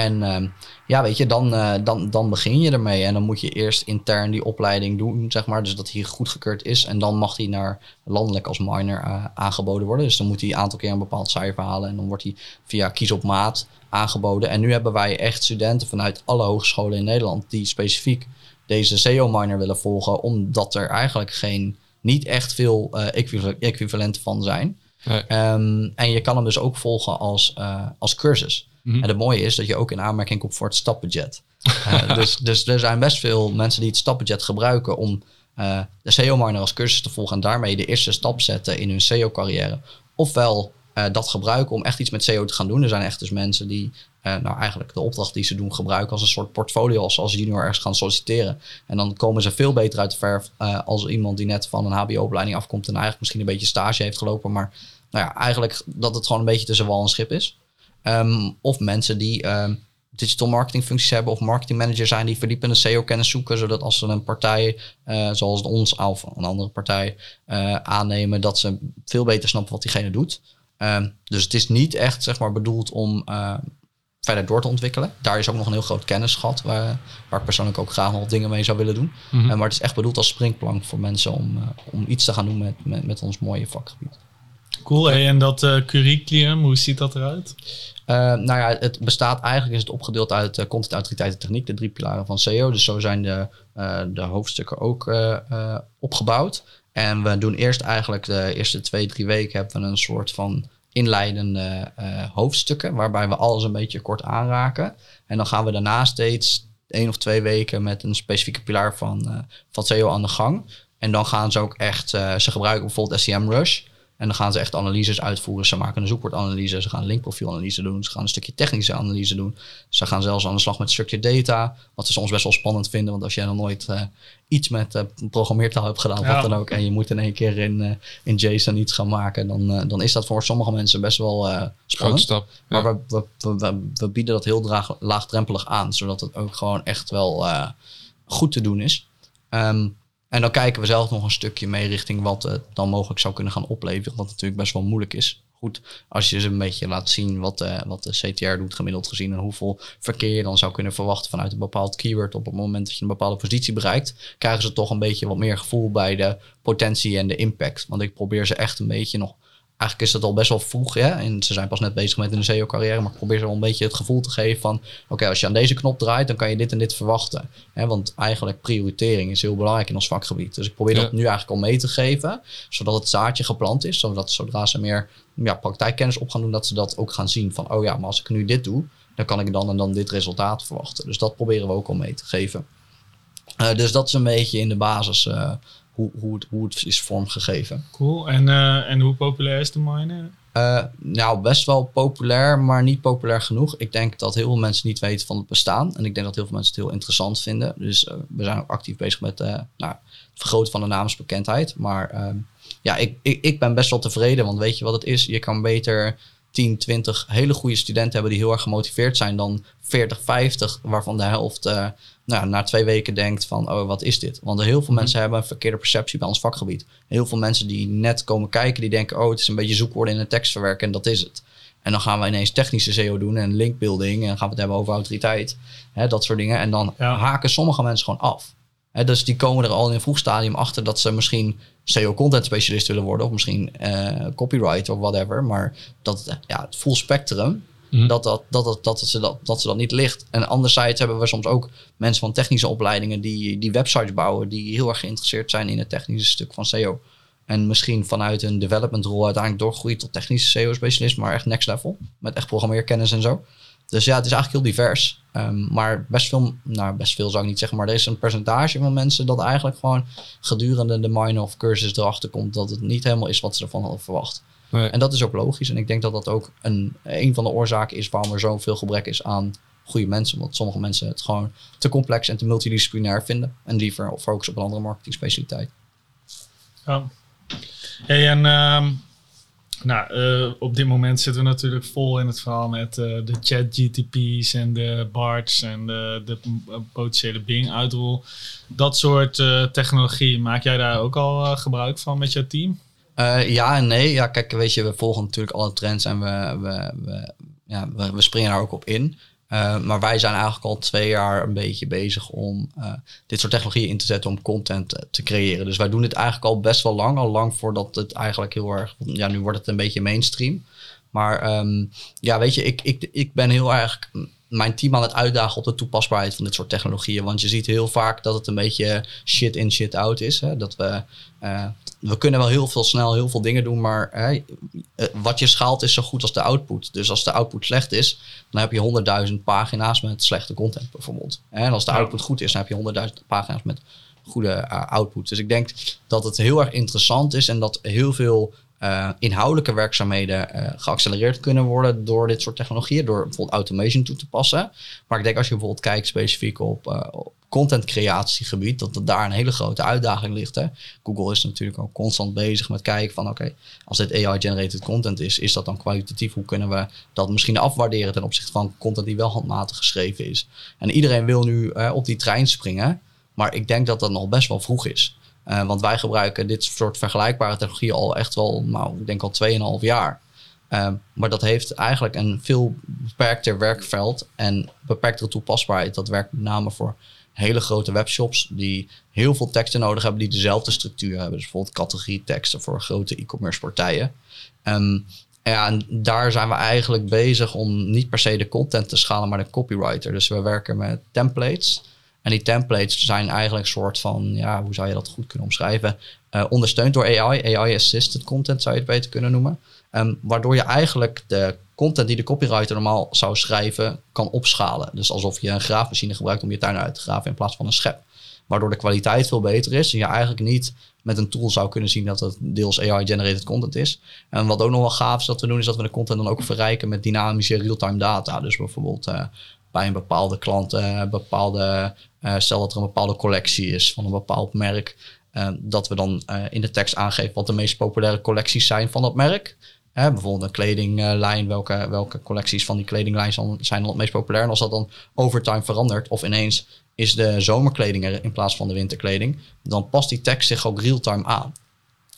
En ehm, ja, weet je, dan, eh, dan, dan begin je ermee. En dan moet je eerst intern die opleiding doen, zeg maar. Dus dat hij goedgekeurd is. En dan mag hij naar landelijk als minor eh, aangeboden worden. Dus dan moet hij een aantal keer een bepaald cijfer halen. En dan wordt hij via kies op maat aangeboden. En nu hebben wij echt studenten vanuit alle hogescholen in Nederland... die specifiek deze SEO-minor willen volgen. Omdat er eigenlijk geen, niet echt veel eh, equival- equivalenten van zijn. Nee. Ehm, en je kan hem dus ook volgen als, als cursus. Mhm. En het mooie is dat je ook in aanmerking komt voor het stapbudget. Eh, dus, dus er zijn best veel mensen die het stapbudget gebruiken om eh, de SEO-minor als cursus te volgen en daarmee de eerste stap zetten in hun SEO-carrière. Ofwel eh, dat gebruiken om echt iets met SEO te gaan doen. Er zijn echt dus mensen die nou eigenlijk de opdracht die ze doen gebruiken als een soort portfolio als ze als junior ergens gaan solliciteren. En dan komen ze veel beter uit de verf als iemand die net van een HBO-opleiding afkomt en eigenlijk misschien een beetje stage heeft gelopen, maar nou ja, eigenlijk dat het gewoon een beetje tussen wal en schip is. Ehm, of mensen die ehm, digital marketing functies hebben of marketing manager zijn die verdiepende SEO-kennis zoeken, zodat als ze een partij eh, zoals ons of een andere partij eh, aannemen, dat ze veel beter snappen wat diegene doet. Ehm, dus het is niet echt zeg maar, bedoeld om uh, verder door te ontwikkelen. Daar is ook nog een heel groot kennisgat waar, waar ik persoonlijk ook graag nog dingen mee zou willen doen. Mhm. Maar het is echt bedoeld als springplank voor mensen om, om iets te gaan doen met, met, met ons mooie vakgebied. Cool. En dat curriculum, hoe ziet dat eruit? Uh, nou ja, het bestaat eigenlijk, is het opgedeeld uit uh, content, autoriteit en techniek, de drie pilaren van SEO. Dus zo zijn de, de hoofdstukken ook opgebouwd. En we doen eerst eigenlijk de eerste twee, drie weken hebben we een soort van inleidende hoofdstukken, waarbij we alles een beetje kort aanraken. En dan gaan we daarna steeds één of twee weken met een specifieke pilaar van, van SEO aan de gang. En dan gaan ze ook echt, ze gebruiken bijvoorbeeld SEM Rush. En dan gaan ze echt analyses uitvoeren. Ze maken een zoekwoordanalyse, ze gaan een linkprofielanalyse doen, ze gaan een stukje technische analyse doen. Ze gaan zelfs aan de slag met een stukje data, wat ze soms best wel spannend vinden. Want als jij nog nooit uh, iets met uh, programmeertaal hebt gedaan, ja. wat dan ook, en je moet in één keer in, uh, in JSON iets gaan maken, dan, dan is dat voor sommige mensen best wel spannend. Stap, ja. Maar we, we, we, we, bieden dat heel draag, laagdrempelig aan, zodat het ook gewoon echt wel goed te doen is. Um, en dan kijken we zelf nog een stukje mee richting wat het dan mogelijk zou kunnen gaan opleveren. Wat natuurlijk best wel moeilijk is. Goed, als je ze een beetje laat zien wat de, wat de CTR doet gemiddeld gezien. En hoeveel verkeer je dan zou kunnen verwachten vanuit een bepaald keyword. Op het moment dat je een bepaalde positie bereikt. Krijgen ze toch een beetje wat meer gevoel bij de potentie en de impact. Want ik probeer ze echt een beetje nog eigenlijk is het al best wel vroeg. Ja? En ze zijn pas net bezig met een SEO-carrière. Maar ik probeer ze wel een beetje het gevoel te geven van... Oké, als je aan deze knop draait, dan kan je dit en dit verwachten. Hè? Want eigenlijk prioritering is heel belangrijk in ons vakgebied. Dus ik probeer ja. dat nu eigenlijk al mee te geven. Zodat het zaadje geplant is. Zodat zodra ze meer ja, praktijkkennis op gaan doen... dat ze dat ook gaan zien van... Oh ja, maar als ik nu dit doe... dan kan ik dan en dan dit resultaat verwachten. Dus dat proberen we ook al mee te geven. Uh, dus dat is een beetje in de basis... Uh, hoe, hoe, het, hoe het is vormgegeven. Cool. En, uh, en hoe populair is de miner? Uh, nou, best wel populair, maar niet populair genoeg. Ik denk dat heel veel mensen niet weten van het bestaan. En ik denk dat heel veel mensen het heel interessant vinden. Dus uh, we zijn ook actief bezig met nou, het vergroten van de namensbekendheid. Maar ja, ik, ik, ik ben best wel tevreden. Want weet je wat het is? Je kan beter 10, 20 hele goede studenten hebben die heel erg gemotiveerd zijn dan 40, 50, waarvan de helft uh, nou, na twee weken denkt van, oh, wat is dit? Want heel veel mensen hebben een verkeerde perceptie bij ons vakgebied. Heel veel mensen die net komen kijken, die denken, oh, het is een beetje zoekwoorden in een tekst verwerken en dat is het. En dan gaan we ineens technische SEO doen en linkbuilding en gaan we het hebben over autoriteit, hè, dat soort dingen. En dan ja. haken sommige mensen gewoon af. Dus die komen er al in een vroeg stadium achter dat ze misschien SEO-content specialist willen worden. Of misschien uh, copyright of whatever. Maar dat ja, het full spectrum, mm. dat, dat, dat, dat, dat, ze dat, dat ze dat niet ligt. En anderzijds hebben we soms ook mensen van technische opleidingen die, die websites bouwen. Die heel erg geïnteresseerd zijn in het technische stuk van SEO. En misschien vanuit een development rol uiteindelijk doorgroeien tot technische SEO-specialist. Maar echt next level. Met echt programmeerkennis en zo. Dus ja, het is eigenlijk heel divers. Um, maar best veel, nou best veel zou ik niet zeggen, maar er is een percentage van mensen dat eigenlijk gewoon gedurende de minor of cursus erachter komt dat het niet helemaal is wat ze ervan hadden verwacht. Nee. En dat is ook logisch. En ik denk dat dat ook een, een van de oorzaken is waarom er zoveel gebrek is aan goede mensen. Want sommige mensen het gewoon te complex en te multidisciplinair vinden. En liever focussen op een andere marketing specialiteit. Ja. Hey, en um nou, uh, op dit moment zitten we natuurlijk vol in het verhaal met uh, de chat GTP's en de BARTs en de, de potentiële Bing-uitrol. Dat soort uh, technologie, maak jij daar ook al gebruik van met jouw team? ja en nee. Ja, kijk, weet je, we volgen natuurlijk alle trends en we, we, we, ja, we, we springen daar ook op in. Uh, maar wij zijn eigenlijk al twee jaar een beetje bezig om uh, dit soort technologieën in te zetten om content uh, te creëren. Dus wij doen dit eigenlijk al best wel lang, al lang voordat het eigenlijk heel erg, ja, nu wordt het een beetje mainstream. Maar um, ja, weet je, ik, ik, ik ben heel erg mijn team aan het uitdagen op de toepasbaarheid van dit soort technologieën. Want je ziet heel vaak dat het een beetje shit in, shit out is. Hè? Dat we, uh, we kunnen wel heel veel snel heel veel dingen doen, maar hè, wat je schaalt is zo goed als de output. Dus als de output slecht is, dan heb je honderdduizend pagina's met slechte content bijvoorbeeld. En als de output goed is, dan heb je honderdduizend pagina's met goede uh, output. Dus ik denk dat het heel erg interessant is en dat heel veel uh, inhoudelijke werkzaamheden uh, geaccelereerd kunnen worden door dit soort technologieën, door bijvoorbeeld automation toe te passen. Maar ik denk als je bijvoorbeeld kijkt specifiek op, uh, op content creatiegebied, dat, daar een hele grote uitdaging ligt. Hè. Google is natuurlijk ook constant bezig met kijken van oké, als dit AI-generated content is, is dat dan kwalitatief? Hoe kunnen we dat misschien afwaarderen ten opzichte van content die wel handmatig geschreven is? En iedereen wil nu op die trein springen, maar ik denk dat dat nog best wel vroeg is. Uh, want wij gebruiken dit soort vergelijkbare technologieën al echt wel, nou, ik denk al 2,5 jaar. Ehm, maar dat heeft eigenlijk een veel beperkter werkveld en beperktere toepasbaarheid. Dat werkt met name voor hele grote webshops die heel veel teksten nodig hebben die dezelfde structuur hebben. Dus bijvoorbeeld categorieteksten voor grote e-commerce partijen. Ehm, ja, en daar zijn we eigenlijk bezig om niet per se de content te schalen, maar de copywriter. Dus we werken met templates. En die templates zijn eigenlijk een soort van, ja, hoe zou je dat goed kunnen omschrijven? Uh, ondersteund door AI, AI-assisted content zou je het beter kunnen noemen. Um, waardoor je eigenlijk de content die de copywriter normaal zou schrijven, kan opschalen. Dus alsof je een graafmachine gebruikt om je tuin uit te graven in plaats van een schep. Waardoor de kwaliteit veel beter is. En je eigenlijk niet met een tool zou kunnen zien dat het deels AI-generated content is. En wat ook nog wel gaaf is dat we doen, is dat we de content dan ook verrijken met dynamische real-time data. Dus bijvoorbeeld uh, bij een bepaalde klant, uh, bepaalde, uh, stel dat er een bepaalde collectie is van een bepaald merk. dat we dan in de tekst aangeven wat de meest populaire collecties zijn van dat merk. Bijvoorbeeld een kledinglijn, welke, welke collecties van die kledinglijn zijn dan het meest populair. En als dat dan over time verandert of ineens is de zomerkleding er in plaats van de winterkleding, dan past die tekst zich ook real-time aan.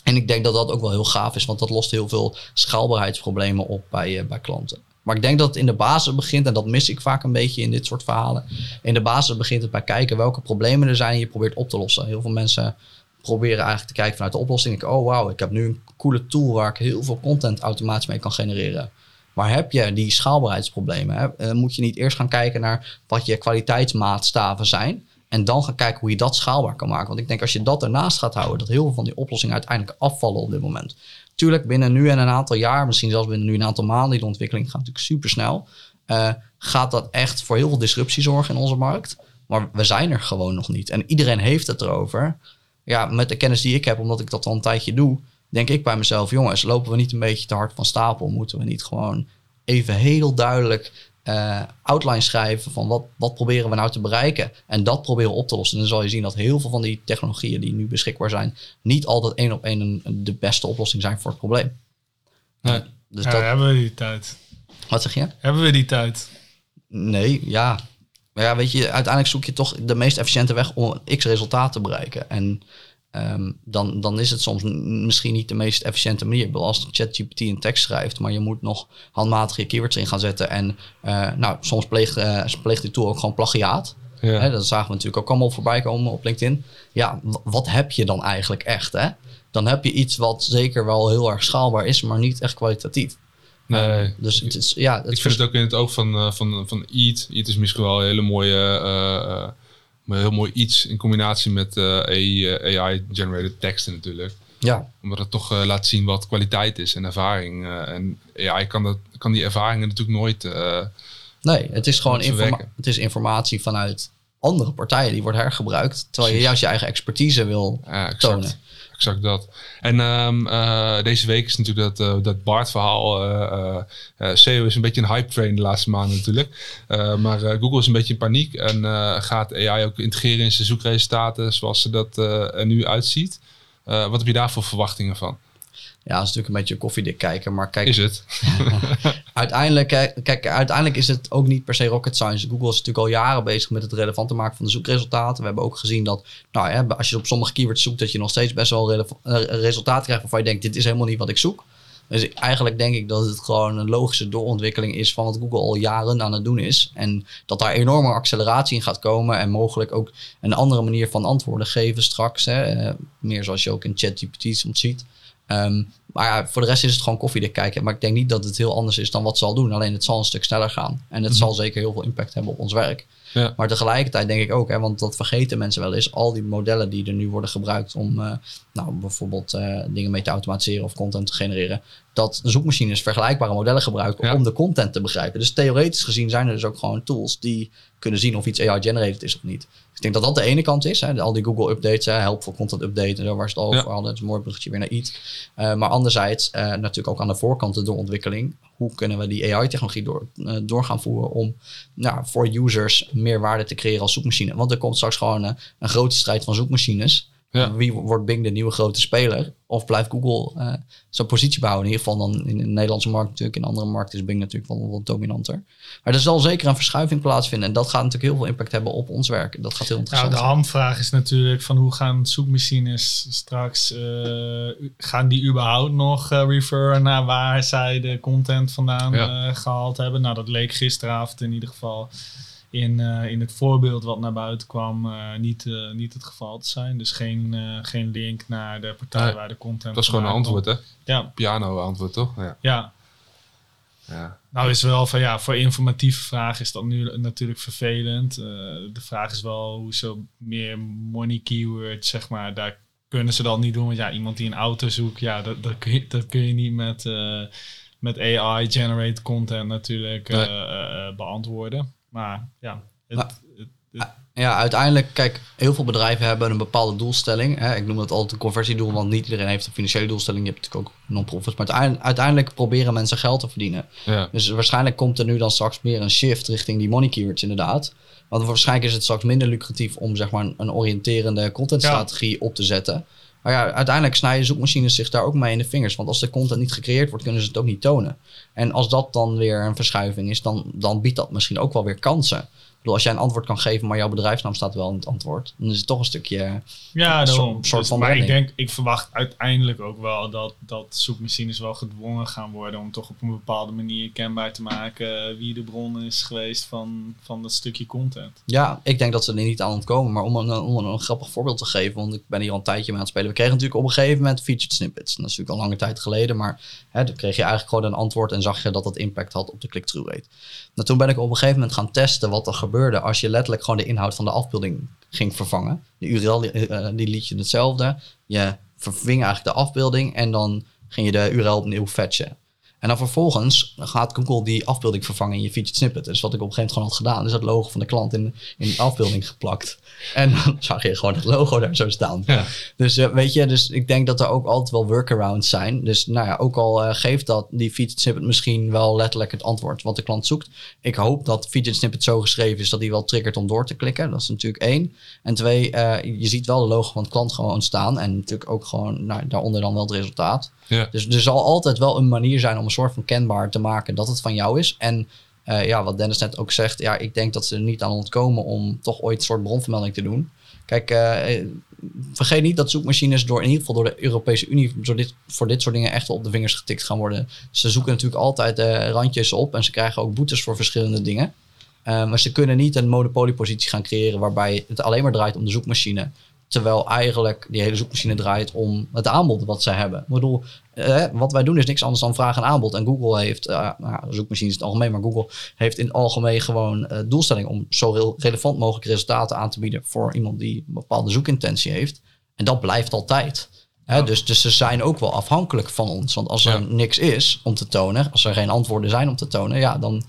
En ik denk dat dat ook wel heel gaaf is, want dat lost heel veel schaalbaarheidsproblemen op bij, uh, bij klanten. Maar ik denk dat het in de basis begint, en dat mis ik vaak een beetje in dit soort verhalen. In de basis begint het bij kijken welke problemen er zijn en je probeert op te lossen. Heel veel mensen proberen eigenlijk te kijken vanuit de oplossing. Ik, oh wauw, ik heb nu een coole tool waar ik heel veel content automatisch mee kan genereren. Maar heb je die schaalbaarheidsproblemen? Eh, moet je niet eerst gaan kijken naar wat je kwaliteitsmaatstaven zijn. En dan gaan kijken hoe je dat schaalbaar kan maken. Want ik denk als je dat ernaast gaat houden, dat heel veel van die oplossingen uiteindelijk afvallen op dit moment. Tuurlijk, binnen nu en een aantal jaar, misschien zelfs binnen nu een aantal maanden, die ontwikkeling gaat natuurlijk super snel. Uh, gaat dat echt voor heel veel disruptie zorgen in onze markt. Maar we zijn er gewoon nog niet. En iedereen heeft het erover. Ja, met de kennis die ik heb, omdat ik dat al een tijdje doe, denk ik bij mezelf, jongens, lopen we niet een beetje te hard van stapel? Moeten we niet gewoon even heel duidelijk uh, outline schrijven van wat, wat proberen we nou te bereiken en dat proberen op te lossen. En dan zal je zien dat heel veel van die technologieën die nu beschikbaar zijn, niet altijd één op één de beste oplossing zijn voor het probleem. Nee. Dus ja, dat... hebben we die tijd. Wat zeg je? Hebben we die tijd? Nee, ja. Maar ja, weet je, uiteindelijk zoek je toch de meest efficiënte weg om een x-resultaat te bereiken. En Um, dan, dan is het soms misschien niet de meest efficiënte manier. Ik als ChatGPT een tekst schrijft, maar je moet nog handmatig je keywords in gaan zetten. En uh, nou, soms pleegt, uh, pleegt die tool ook gewoon plagiaat. Ja. Hè, dat zagen we natuurlijk ook allemaal voorbij komen op LinkedIn. Ja, wat heb je dan eigenlijk echt? Hè? Dan heb je iets wat zeker wel heel erg schaalbaar is, maar niet echt kwalitatief. Nee. Uh, dus het is, ja, het ik vind het ook in het oog van, uh, van, van Eat. Eat is misschien wel een hele mooie maar heel mooi iets in combinatie met uh, AI-generated teksten natuurlijk. Ja. Omdat het toch uh, laat zien wat kwaliteit is en ervaring. Uh, en AI kan, dat, kan die ervaringen natuurlijk nooit. nee, het is gewoon informa het is informatie vanuit andere partijen die wordt hergebruikt. Terwijl je juist je eigen expertise wil ja, tonen exact dat. En um, uh, deze week is natuurlijk dat, uh, dat Bart-verhaal. Uh, SEO is een beetje een hype train de laatste maanden natuurlijk. maar Google is een beetje in paniek en gaat AI ook integreren in zijn zoekresultaten zoals ze dat er nu uitziet. wat heb je daar voor verwachtingen van? Ja, dat is natuurlijk een beetje koffiedik kijken, maar kijk... Is het? uiteindelijk, kijk, uiteindelijk is het ook niet per se rocket science. Google is natuurlijk al jaren bezig met het relevanter maken van de zoekresultaten. We hebben ook gezien dat, nou ja, als je op sommige keywords zoekt, dat je nog steeds best wel eh, resultaten krijgt waarvan je denkt, dit is helemaal niet wat ik zoek. Dus eigenlijk denk ik dat het gewoon een logische doorontwikkeling is van wat Google al jaren aan het doen is. En dat daar enorme acceleratie in gaat komen en mogelijk ook een andere manier van antwoorden geven straks. Hè. Eh, meer zoals je ook in ChatGPT soms ziet. Um, maar ja, voor de rest is het gewoon koffiedik kijken. Maar ik denk niet dat het heel anders is dan wat ze al doen. Alleen het zal een stuk sneller gaan. En het mhm. zal zeker heel veel impact hebben op ons werk. Ja. Maar tegelijkertijd denk ik ook, hè, want dat vergeten mensen wel eens, al die modellen die er nu worden gebruikt om uh, nou, bijvoorbeeld uh, dingen mee te automatiseren of content te genereren, dat zoekmachines vergelijkbare modellen gebruiken om de content te begrijpen. Dus theoretisch gezien zijn er dus ook gewoon tools die kunnen zien of iets AI-generated is of niet. Ik denk dat dat de ene kant is. Hè, al die Google-updates, helpful content update en zo, waar ze het over ja. hadden. Dat is een mooi bruggetje weer naar iets. Uh, maar anderzijds, uh, natuurlijk ook aan de voorkant de doorontwikkeling. Hoe kunnen we die AI-technologie door, door gaan voeren om nou, voor users meer waarde te creëren als zoekmachine? Want er komt straks gewoon een grote strijd van zoekmachines. Ja. Wie wordt Bing de nieuwe grote speler? Of blijft Google eh, zijn positie behouden? In ieder geval dan in de Nederlandse markt natuurlijk. In andere markten is Bing natuurlijk wel wat dominanter. Maar er zal zeker een verschuiving plaatsvinden. En dat gaat natuurlijk heel veel impact hebben op ons werk. Dat gaat heel Nou, interessant de zijn. hamvraag is natuurlijk van hoe gaan zoekmachines straks, eh, gaan die überhaupt nog eh referen naar waar zij de content vandaan Ja. eh, gehaald hebben? Nou, dat leek gisteravond in ieder geval in, eh, in het voorbeeld wat naar buiten kwam eh, niet, eh, niet het geval te zijn. Dus geen, geen link naar de partij waar de content Dat is gewoon een antwoord, hè? Ja, Piano-antwoord, toch? Ja. ja. ja. Nou is wel van ja, voor informatieve vragen is dat nu natuurlijk vervelend. De vraag is wel hoe ze meer money keywords, zeg maar, daar kunnen ze dat niet doen. Want ja, iemand die een auto zoekt, ja, dat, dat, kun, je, dat kun je niet met, met AI generate content natuurlijk Nee. beantwoorden. Maar ja, het, het- het- Ja, uiteindelijk, kijk, heel veel bedrijven hebben een bepaalde doelstelling. Hè. Ik noem dat altijd een conversiedoel, want niet iedereen heeft een financiële doelstelling. Je hebt natuurlijk ook non-profits. Maar uiteindelijk, uiteindelijk proberen mensen geld te verdienen. ja. Dus waarschijnlijk komt er nu dan straks meer een shift richting die money keywords inderdaad. Want waarschijnlijk is het straks minder lucratief om zeg maar een, een oriënterende contentstrategie op te zetten. Maar ja, uiteindelijk snijden zoekmachines zich daar ook mee in de vingers. Want als de content niet gecreëerd wordt, kunnen ze het ook niet tonen. En als dat dan weer een verschuiving is, dan, dan biedt dat misschien ook wel weer kansen. Bedoel, als jij een antwoord kan geven, maar jouw bedrijfsnaam staat wel in het antwoord, dan is het toch een stukje. Ja, Een soort- Dus- van maar ik denk, ik verwacht uiteindelijk ook wel dat, dat zoekmachines wel gedwongen gaan worden om toch op een bepaalde manier kenbaar te maken wie de bron is geweest van, van dat stukje content. Ja, ik denk dat ze er niet aan ontkomen. Maar om een, om een, een grappig voorbeeld te geven, want ik ben hier al een tijdje mee aan het spelen. We kregen natuurlijk op een gegeven moment featured snippets. Dat is natuurlijk al lange tijd geleden, maar hè, dan kreeg je eigenlijk gewoon een antwoord en zag je dat dat impact had op de click-through rate. Nou, toen ben ik op een gegeven moment gaan testen wat er als je letterlijk gewoon de inhoud van de afbeelding ging vervangen. De URL eh, die liet je hetzelfde. Je verving eigenlijk de afbeelding en dan ging je de URL opnieuw fetchen. En dan vervolgens gaat Google die afbeelding vervangen in je featured snippet. Dus wat ik op een gegeven moment gewoon had gedaan, is dat logo van de klant in, in de afbeelding geplakt. En dan zag je gewoon het logo daar zo staan. Ja. Dus eh, weet je, dus ik denk dat er ook altijd wel workarounds zijn. Dus nou ja, ook al eh, geeft dat die featured snippet misschien wel letterlijk het antwoord wat de klant zoekt. Ik hoop dat featured snippet zo geschreven is dat die wel triggert om door te klikken. Dat is natuurlijk één. En twee, eh, je ziet wel de logo van de klant gewoon staan. En natuurlijk ook gewoon nou, daaronder dan wel het resultaat. Ja. Dus er zal altijd wel een manier zijn om een soort van kenbaar te maken dat het van jou is. En eh, ja, wat Dennis net ook zegt, ja, ik denk dat ze er niet aan ontkomen om toch ooit een soort bronvermelding te doen. Kijk, eh, vergeet niet dat zoekmachines door in ieder geval door de Europese Unie dit, voor dit soort dingen echt wel op de vingers getikt gaan worden. Ze zoeken natuurlijk altijd eh, randjes op en ze krijgen ook boetes voor verschillende dingen. Maar ze kunnen niet een monopoliepositie gaan creëren waarbij het alleen maar draait om de zoekmachine. Terwijl eigenlijk die hele zoekmachine draait om het aanbod wat ze hebben. Ik bedoel, eh, wat wij doen is niks anders dan vraag en aanbod. En Google heeft, eh nou, zoekmachine is het algemeen, maar Google heeft in het algemeen gewoon eh doelstelling om zo rel- relevant mogelijk resultaten aan te bieden voor iemand die een bepaalde zoekintentie heeft. En dat blijft altijd. Hè, dus, dus ze zijn ook wel afhankelijk van ons. Want als er Ja. niks is om te tonen, als er geen antwoorden zijn om te tonen, ja, dan,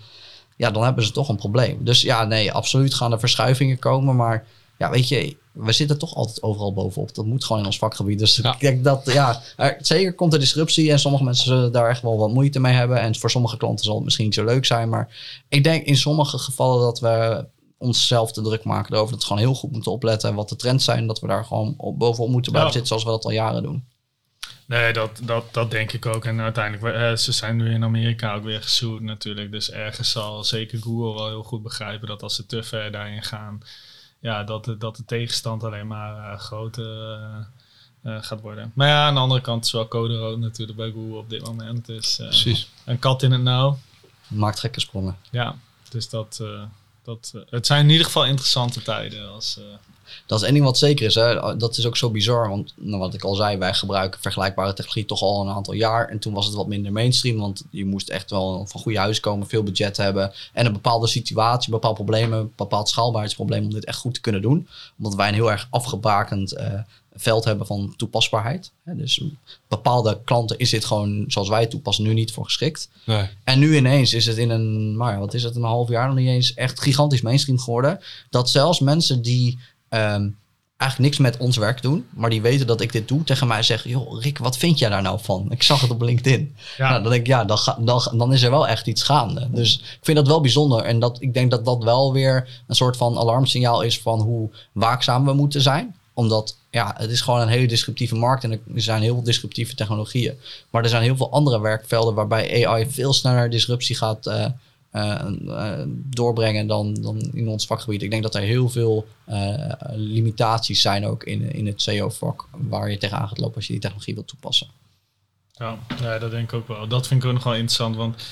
ja, dan hebben ze toch een probleem. Dus ja, nee, absoluut gaan er verschuivingen komen. Maar ja, weet je, we zitten toch altijd overal bovenop. Dat moet gewoon in ons vakgebied. Dus Ja. ik denk dat, ja, er, zeker komt er disruptie. En sommige mensen zullen daar echt wel wat moeite mee hebben. En voor sommige klanten zal het misschien niet zo leuk zijn. Maar ik denk in sommige gevallen dat we onszelf te druk maken erover. Dat we gewoon heel goed moeten opletten wat de trends zijn. Dat we daar gewoon op, bovenop moeten blijven Ja. zitten zoals we dat al jaren doen. Nee, dat, dat, dat denk ik ook. En uiteindelijk, eh, ze zijn nu in Amerika ook weer gesued natuurlijk. Dus ergens zal zeker Google wel heel goed begrijpen dat als ze te ver daarin gaan, ja, dat, de, dat de tegenstand alleen maar eh, groter eh, eh, gaat worden. Maar ja, aan de andere kant is wel code rood natuurlijk bij Google op dit moment. Dus Precies. een kat in het nauw. Maakt gekke sprongen. Ja, dus dat, dat, het zijn in ieder geval interessante tijden. Als, Dat is één ding wat zeker is. Hè. Dat is ook zo bizar. Want nou, wat ik al zei, wij gebruiken vergelijkbare technologie toch al een aantal jaar. En toen was het wat minder mainstream. Want je moest echt wel van goede huis komen, veel budget hebben. En een bepaalde situatie, een bepaald probleem, een bepaald schaalbaarheidsprobleem om dit echt goed te kunnen doen. Omdat wij een heel erg afgebakend eh, veld hebben van toepasbaarheid. Dus bepaalde klanten is dit gewoon zoals wij het toepassen nu niet voor geschikt. Nee. En nu ineens is het in een, maar ja, wat is het, een half jaar nog niet eens echt gigantisch mainstream geworden. Dat zelfs mensen die ehm, eigenlijk niks met ons werk doen, maar die weten dat ik dit doe, tegen mij zeggen: Joh, Rick, wat vind jij daar nou van? Ik zag het op LinkedIn. ja, Nou, dan denk ik, ja, dan, ga- dan, dan is er wel echt iets gaande. Dus ik vind dat wel bijzonder. En dat, ik denk dat dat wel weer een soort van alarmsignaal is van hoe waakzaam we moeten zijn. Omdat ja, het is gewoon een hele disruptieve markt en er zijn heel veel disruptieve technologieën. Maar er zijn heel veel andere werkvelden waarbij AI veel sneller disruptie gaat uh, doorbrengen dan, dan in ons vakgebied. Ik denk dat er heel veel limitaties zijn ook in, in het CEO-vak waar je tegenaan gaat lopen als je die technologie wilt toepassen. Ja, ja, dat denk ik ook wel. Dat vind ik ook nog wel interessant, want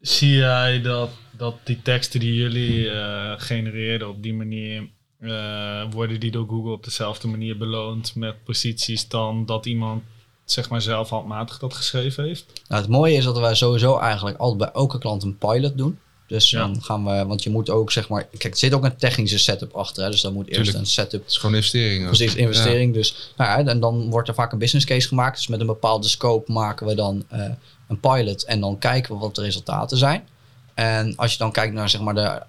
zie jij dat, dat die teksten die jullie genereren op die manier uh, worden die door Google op dezelfde manier beloond met posities dan dat iemand zeg maar zelf handmatig dat geschreven heeft? Nou, het mooie is dat wij sowieso eigenlijk altijd bij elke klant een pilot doen. Dus dan gaan we, want je moet ook zeg maar, kijk, er zit ook een technische setup achter, hè, dus dan moet eerst een setup. Het is gewoon investering. Precies, investering. Dus, nou ja, en dan wordt er vaak een business case gemaakt. Dus met een bepaalde scope maken we dan uh, een pilot en dan kijken we wat de resultaten zijn. En als je dan kijkt naar zeg maar, de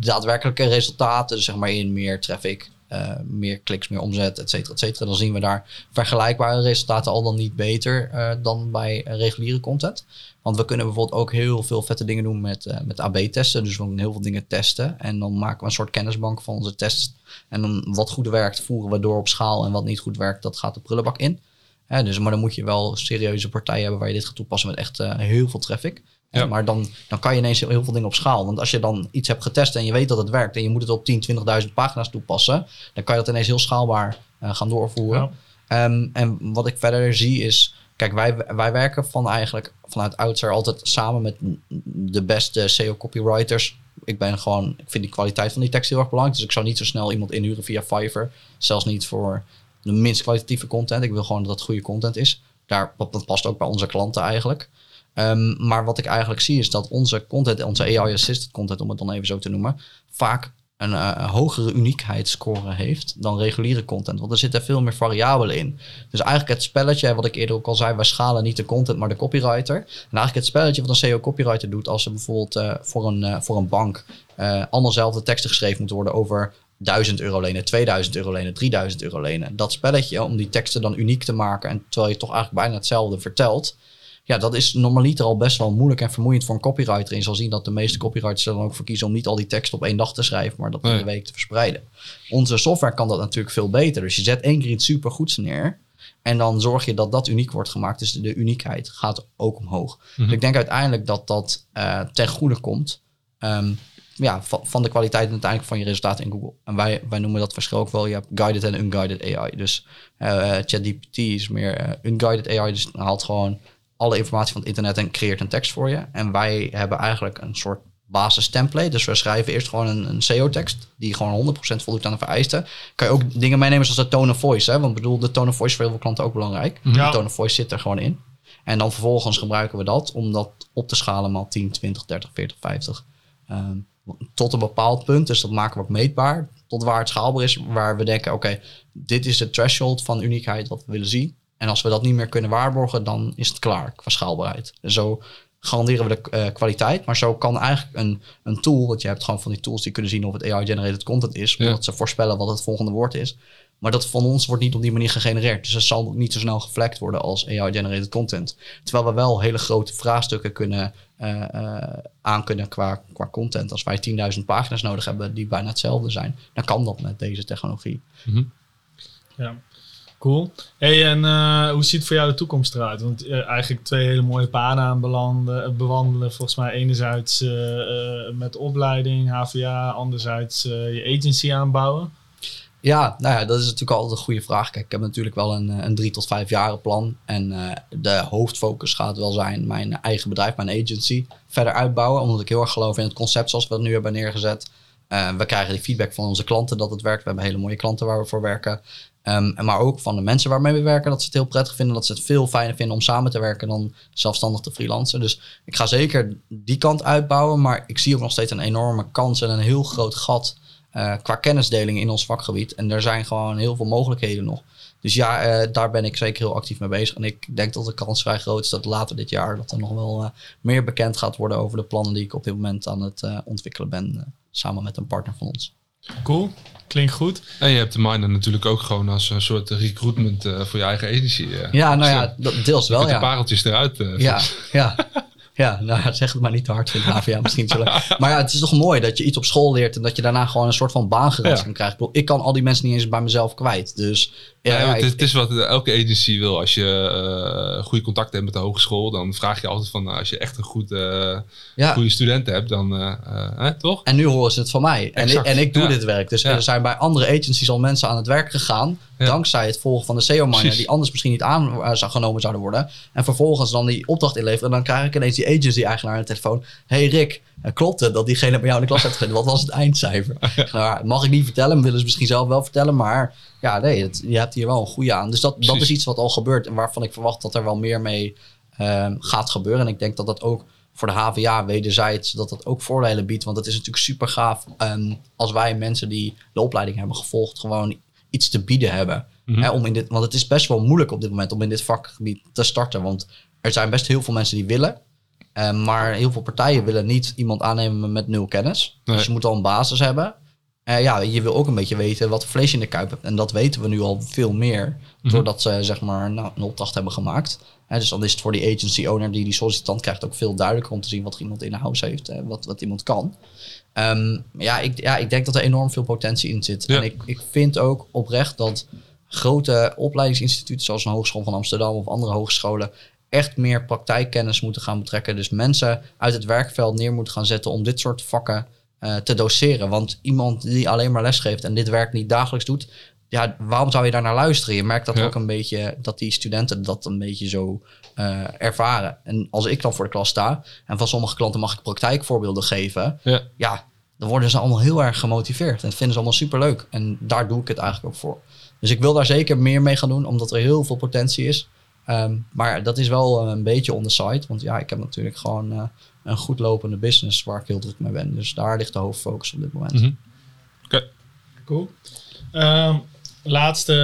daadwerkelijke resultaten, dus zeg maar in meer traffic, uh, meer kliks, meer omzet, et cetera, et cetera, dan zien we daar vergelijkbare resultaten al dan niet beter uh, dan bij reguliere content. Want we kunnen bijvoorbeeld ook heel veel vette dingen doen met, uh, met AB-testen. Dus we kunnen heel veel dingen testen. En dan maken we een soort kennisbank van onze tests. En dan wat goed werkt, voeren we door op schaal. En wat niet goed werkt, dat gaat de prullenbak in. dus, maar dan moet je wel serieuze partijen hebben waar je dit gaat toepassen met echt heel veel traffic. Ja. Maar dan, dan kan je ineens heel, veel dingen op schaal. Want als je dan iets hebt getest en je weet dat het werkt en je moet het op 10, 20.000 pagina's toepassen, dan kan je dat ineens heel schaalbaar uh, gaan doorvoeren. Ja. Um, en wat ik verder zie is, kijk, wij, wij werken van eigenlijk vanuit Outer altijd samen met de beste SEO copywriters. Ik ben gewoon, ik vind die kwaliteit van die tekst heel erg belangrijk. Dus ik zou niet zo snel iemand inhuren via Fiverr. Zelfs niet voor de minst kwalitatieve content. Ik wil gewoon dat het goede content is. Daar, dat past ook bij onze klanten eigenlijk. Um, maar wat ik eigenlijk zie is dat onze content, onze AI-assisted content, om het dan even zo te noemen, vaak een uh, hogere uniekheidsscore heeft dan reguliere content. Want er zitten veel meer variabelen in. Dus eigenlijk het spelletje, wat ik eerder ook al zei, wij schalen niet de content, maar de copywriter. En eigenlijk het spelletje wat een SEO-copywriter doet, als er bijvoorbeeld uh, voor, een, uh, voor een bank allemaal dezelfde teksten geschreven moeten worden over 1000 euro lenen, 2000 euro lenen, 3000 euro lenen. Dat spelletje, om die teksten dan uniek te maken en terwijl je toch eigenlijk bijna hetzelfde vertelt, ja, dat is normaliter al best wel moeilijk en vermoeiend voor een copywriter. En je zal zien dat de meeste copywriters er dan ook voor kiezen om niet al die tekst op één dag te schrijven, maar dat in de week te verspreiden. Onze software kan dat natuurlijk veel beter. Dus je zet één keer iets supergoeds neer. En dan zorg je dat dat uniek wordt gemaakt. Dus de, uniekheid gaat ook omhoog. Dus mhm. ik denk uiteindelijk dat dat uh, ten goede komt. Ehm, ja, van, van, de kwaliteit en uiteindelijk van je resultaten in Google. En wij, wij noemen dat verschil ook wel. Je hebt guided en unguided AI. Dus uh, ChatGPT is meer uh, unguided AI. Dus haalt gewoon alle informatie van het internet en creëert een tekst voor je. En wij hebben eigenlijk een soort basis template. Dus we schrijven eerst gewoon een, een SEO-tekst die gewoon 100% voldoet aan de vereisten. Kan je ook dingen meenemen zoals de tone of voice. Hè? Want bedoel, de tone of voice is voor heel veel klanten ook belangrijk. Ja. De tone of voice zit er gewoon in. En dan vervolgens gebruiken we dat om dat op te schalen maal 10, 20, 30, 40, 50. Um, tot een bepaald punt. Dus dat maken we ook meetbaar. Tot waar het schaalbaar is. Waar we denken, oké, dit is de threshold van uniekheid wat we willen zien. En als we dat niet meer kunnen waarborgen, dan is het klaar qua schaalbaarheid. En zo garanderen we de uh, kwaliteit. Maar zo kan eigenlijk een, een tool, want je hebt gewoon van die tools die kunnen zien of het AI-generated content is, omdat ze voorspellen wat het volgende woord is. Maar dat van ons wordt niet op die manier gegenereerd. Dus het zal niet zo snel geflekt worden als AI-generated content. Terwijl we wel hele grote vraagstukken kunnen uh, uh, aankunnen qua, qua content. Als wij 10.000 pagina's nodig hebben die bijna hetzelfde zijn, dan kan dat met deze technologie. Mm -hmm. Ja. Cool. Hey, en uh, hoe ziet voor jou de toekomst eruit? Want uh, eigenlijk twee hele mooie paden aan belanden, bewandelen. Volgens mij enerzijds met opleiding, HVA, anderzijds je agency aanbouwen. Ja, nou ja, dat is natuurlijk altijd een goede vraag. Kijk, ik heb natuurlijk wel een, een drie tot vijf jaren plan. En de hoofdfocus gaat wel zijn mijn eigen bedrijf, mijn agency, verder uitbouwen. Omdat ik heel erg geloof in het concept zoals we het nu hebben neergezet. we krijgen die feedback van onze klanten dat het werkt. We hebben hele mooie klanten waar we voor werken. Um, maar ook van de mensen waarmee we werken, dat ze het heel prettig vinden. Dat ze het veel fijner vinden om samen te werken dan zelfstandig te freelancen. Dus ik ga zeker die kant uitbouwen. Maar ik zie ook nog steeds een enorme kans en een heel groot gat uh, qua kennisdeling in ons vakgebied. En er zijn gewoon heel veel mogelijkheden nog. Dus ja, uh, daar ben ik zeker heel actief mee bezig. En ik denk dat de kans vrij groot is dat later dit jaar dat er nog wel uh, meer bekend gaat worden over de plannen die ik op dit moment aan het ontwikkelen ben. samen met een partner van ons. Cool. Klinkt goed. En je hebt de Miner natuurlijk ook gewoon als een soort recruitment uh, voor je eigen agency. Uh, ja, nou ja, dat deels wel. Ja. de pareltjes eruit. Uh, ja, ja. Ja, nou zeg het maar niet te hard vind HVA misschien. Zullen. Maar ja, het is toch mooi dat je iets op school leert en dat je daarna gewoon een soort van baangerast ja. kan krijgen. Ik, ik kan al die mensen niet eens bij mezelf kwijt. Dus Ja, het, is wat elke agency wil. Als je eh, goede contacten hebt met de hogeschool, dan vraag je altijd van nou, als je echt een goed, eh, ja. goede student hebt, dan eh, eh, toch? En nu horen ze het van mij. En ik, en ik doe dit werk. Dus er zijn bij andere agencies al mensen aan het werk gegaan. Dankzij het volgen van de SEO-miner. Die anders misschien niet aan eh, zou genomen zouden worden. En vervolgens dan die opdracht inleveren. En dan krijg ik ineens die agency-eigenaar aan de telefoon. hey Rick, eh, klopt het dat diegene bij jou in de klas heeft? Wat was het eindcijfer? Nou, mag ik niet vertellen. Willen ze misschien zelf wel vertellen. Maar ja, nee, het- je hebt hier wel een goede aan. Dus dat, dat is iets wat al gebeurt. En waarvan ik verwacht dat er wel meer mee ehm, gaat gebeuren. En ik denk dat dat ook voor de HVA wederzijds dat dat ook voordelen biedt. Want het is natuurlijk super gaaf ehm, als wij mensen die de opleiding hebben gevolgd gewoon iets te bieden hebben. Mhm. Hè, om in dit, want het is best wel moeilijk op dit moment om in dit vakgebied te starten. Want er zijn best heel veel mensen die willen. eh, maar heel veel partijen willen niet iemand aannemen met nul kennis. Nee. Dus je moet al een basis hebben. Eh, ja, je wil ook een beetje weten wat vlees je in de kuip hebt. En dat weten we nu al veel meer. Mhm. Doordat ze zeg maar nou, een opdracht hebben gemaakt. Hè, dus dan is het voor die agency owner die die sollicitant krijgt ook veel duidelijker om te zien wat iemand in huis heeft. en wat, wat iemand kan. Ehm, ja, ik, ja, ik denk dat er enorm veel potentie in zit. Ja. En ik, ik vind ook oprecht dat grote opleidingsinstituten zoals een Hogeschool van Amsterdam of andere hogescholen echt meer praktijkkennis moeten gaan betrekken. Dus mensen uit het werkveld neer moeten gaan zetten om dit soort vakken eh, te doseren. Want iemand die alleen maar lesgeeft en dit werk niet dagelijks doet, ja, waarom zou je daar naar luisteren? Je merkt dat Ja. ook een beetje, dat die studenten dat een beetje zo eh, ervaren. En als ik dan voor de klas sta en van sommige klanten mag ik praktijkvoorbeelden geven, Ja. ja, dan worden ze allemaal heel erg gemotiveerd. En dat vinden ze allemaal superleuk. En daar doe ik het eigenlijk ook voor. Dus ik wil daar zeker meer mee gaan doen, omdat er heel veel potentie is. Ehm, maar dat is wel eh, een beetje on the side. Want ja, ik heb natuurlijk gewoon een goed lopende business waar ik heel druk mee ben. Dus daar ligt de hoofdfocus op dit moment. Mhm. Oké. Cool. Ehm, laatste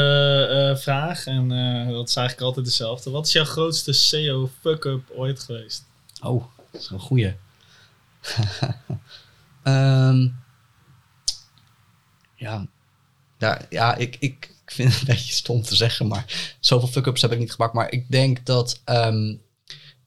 eh, vraag, en eh, dat is eigenlijk altijd dezelfde. Wat is jouw grootste SEO fuck-up ooit geweest? Oh, dat is een goeie. Ehm, ja, ja, ja ik, ik, ik vind het een beetje stom te zeggen, maar zoveel fuck-ups heb ik niet gemaakt. Maar ik denk dat ehm,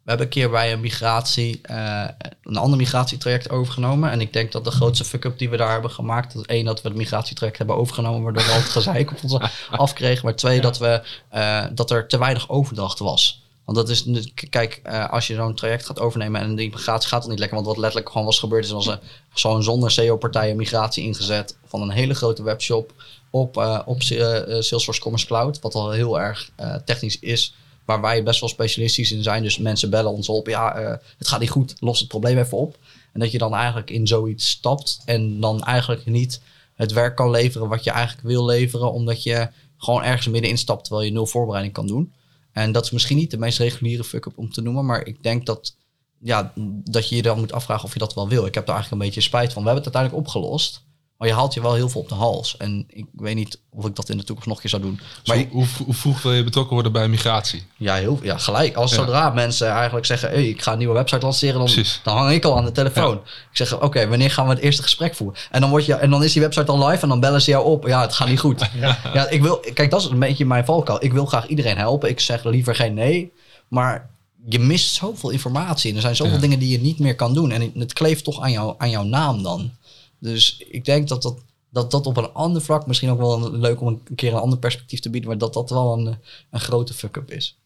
we hebben een keer bij een migratie, eh, een ander migratietraject overgenomen. En ik denk dat de grootste fuck-up die we daar hebben gemaakt, dat is één, dat we het migratietraject hebben overgenomen, waardoor we al het gezeik op ons afkregen. Maar twee, dat, we, eh, dat er te weinig overdracht was. Want dat is, kijk, eh, als je zo'n traject gaat overnemen en die migratie gaat dan niet lekker. Want wat letterlijk gewoon was gebeurd is, was er zo'n zonder SEO-partijen migratie ingezet van een hele grote webshop op, op Salesforce Commerce Cloud. Wat al heel erg technisch is. Waar wij best wel specialistisch in zijn. Dus mensen bellen ons op. Ja, eh, het gaat niet goed. Los het probleem even op. En dat je dan eigenlijk in zoiets stapt. En dan eigenlijk niet het werk kan leveren wat je eigenlijk wil leveren. Omdat je gewoon ergens middenin stapt terwijl je nul voorbereiding kan doen. En dat is misschien niet de meest reguliere fuck-up om te noemen. Maar ik denk dat, ja, dat je je dan moet afvragen of je dat wel wil. Ik heb daar eigenlijk een beetje spijt van. We hebben het uiteindelijk opgelost. Maar je haalt je wel heel veel op de hals. En ik weet niet of ik dat in de toekomst nog een keer zou doen. Dus Maar hoe, hoe, hoe vroeg wil je betrokken worden bij migratie? ja, heel, ja gelijk. Als Ja. zodra mensen eigenlijk zeggen... Hey, ik ga een nieuwe website lanceren, dan, dan hang ik al aan de telefoon. Ik zeg, oké, wanneer gaan we het eerste gesprek voeren? En dan, word je, en dan is die website al live en dan bellen ze jou op. Ja, het gaat niet goed. Ja. ik wil, kijk, dat is een beetje mijn valkuil. Ik wil graag iedereen helpen. Ik zeg liever geen nee. Maar je mist zoveel informatie. En er zijn zoveel dingen die je niet meer kan doen. En het kleeft toch aan, jou, aan jouw naam dan. Dus ik denk dat dat, dat dat op een ander vlak... misschien ook wel een- leuk om een keer een ander perspectief te bieden... maar dat dat wel een, een grote fuck-up is.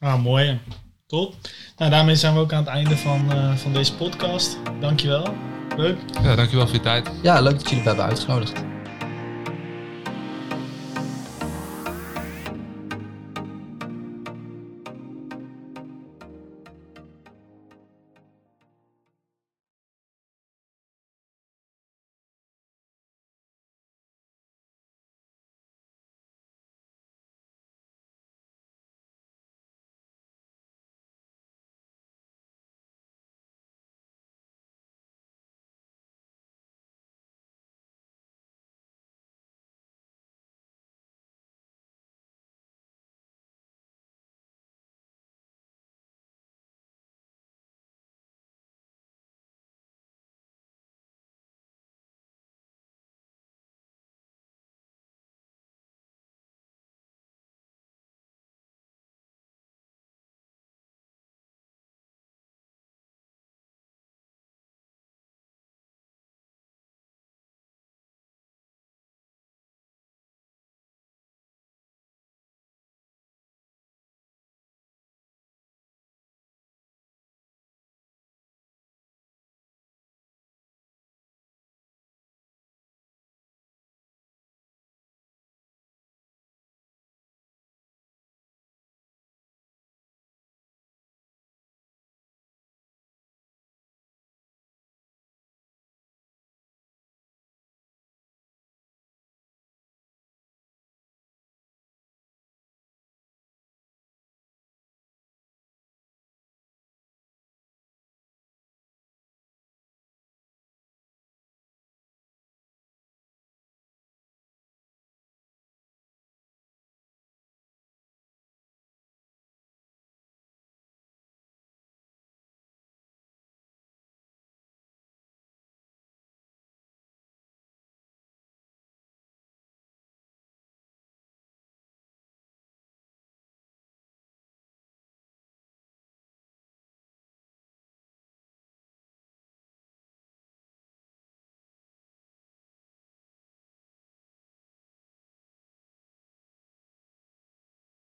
Ah, mooi. Top. Nou, daarmee zijn we ook aan het einde van, eh, van deze podcast. Dankjewel. Leuk. Ja, dankjewel voor je tijd. Ja, leuk dat jullie me hebben uitgenodigd.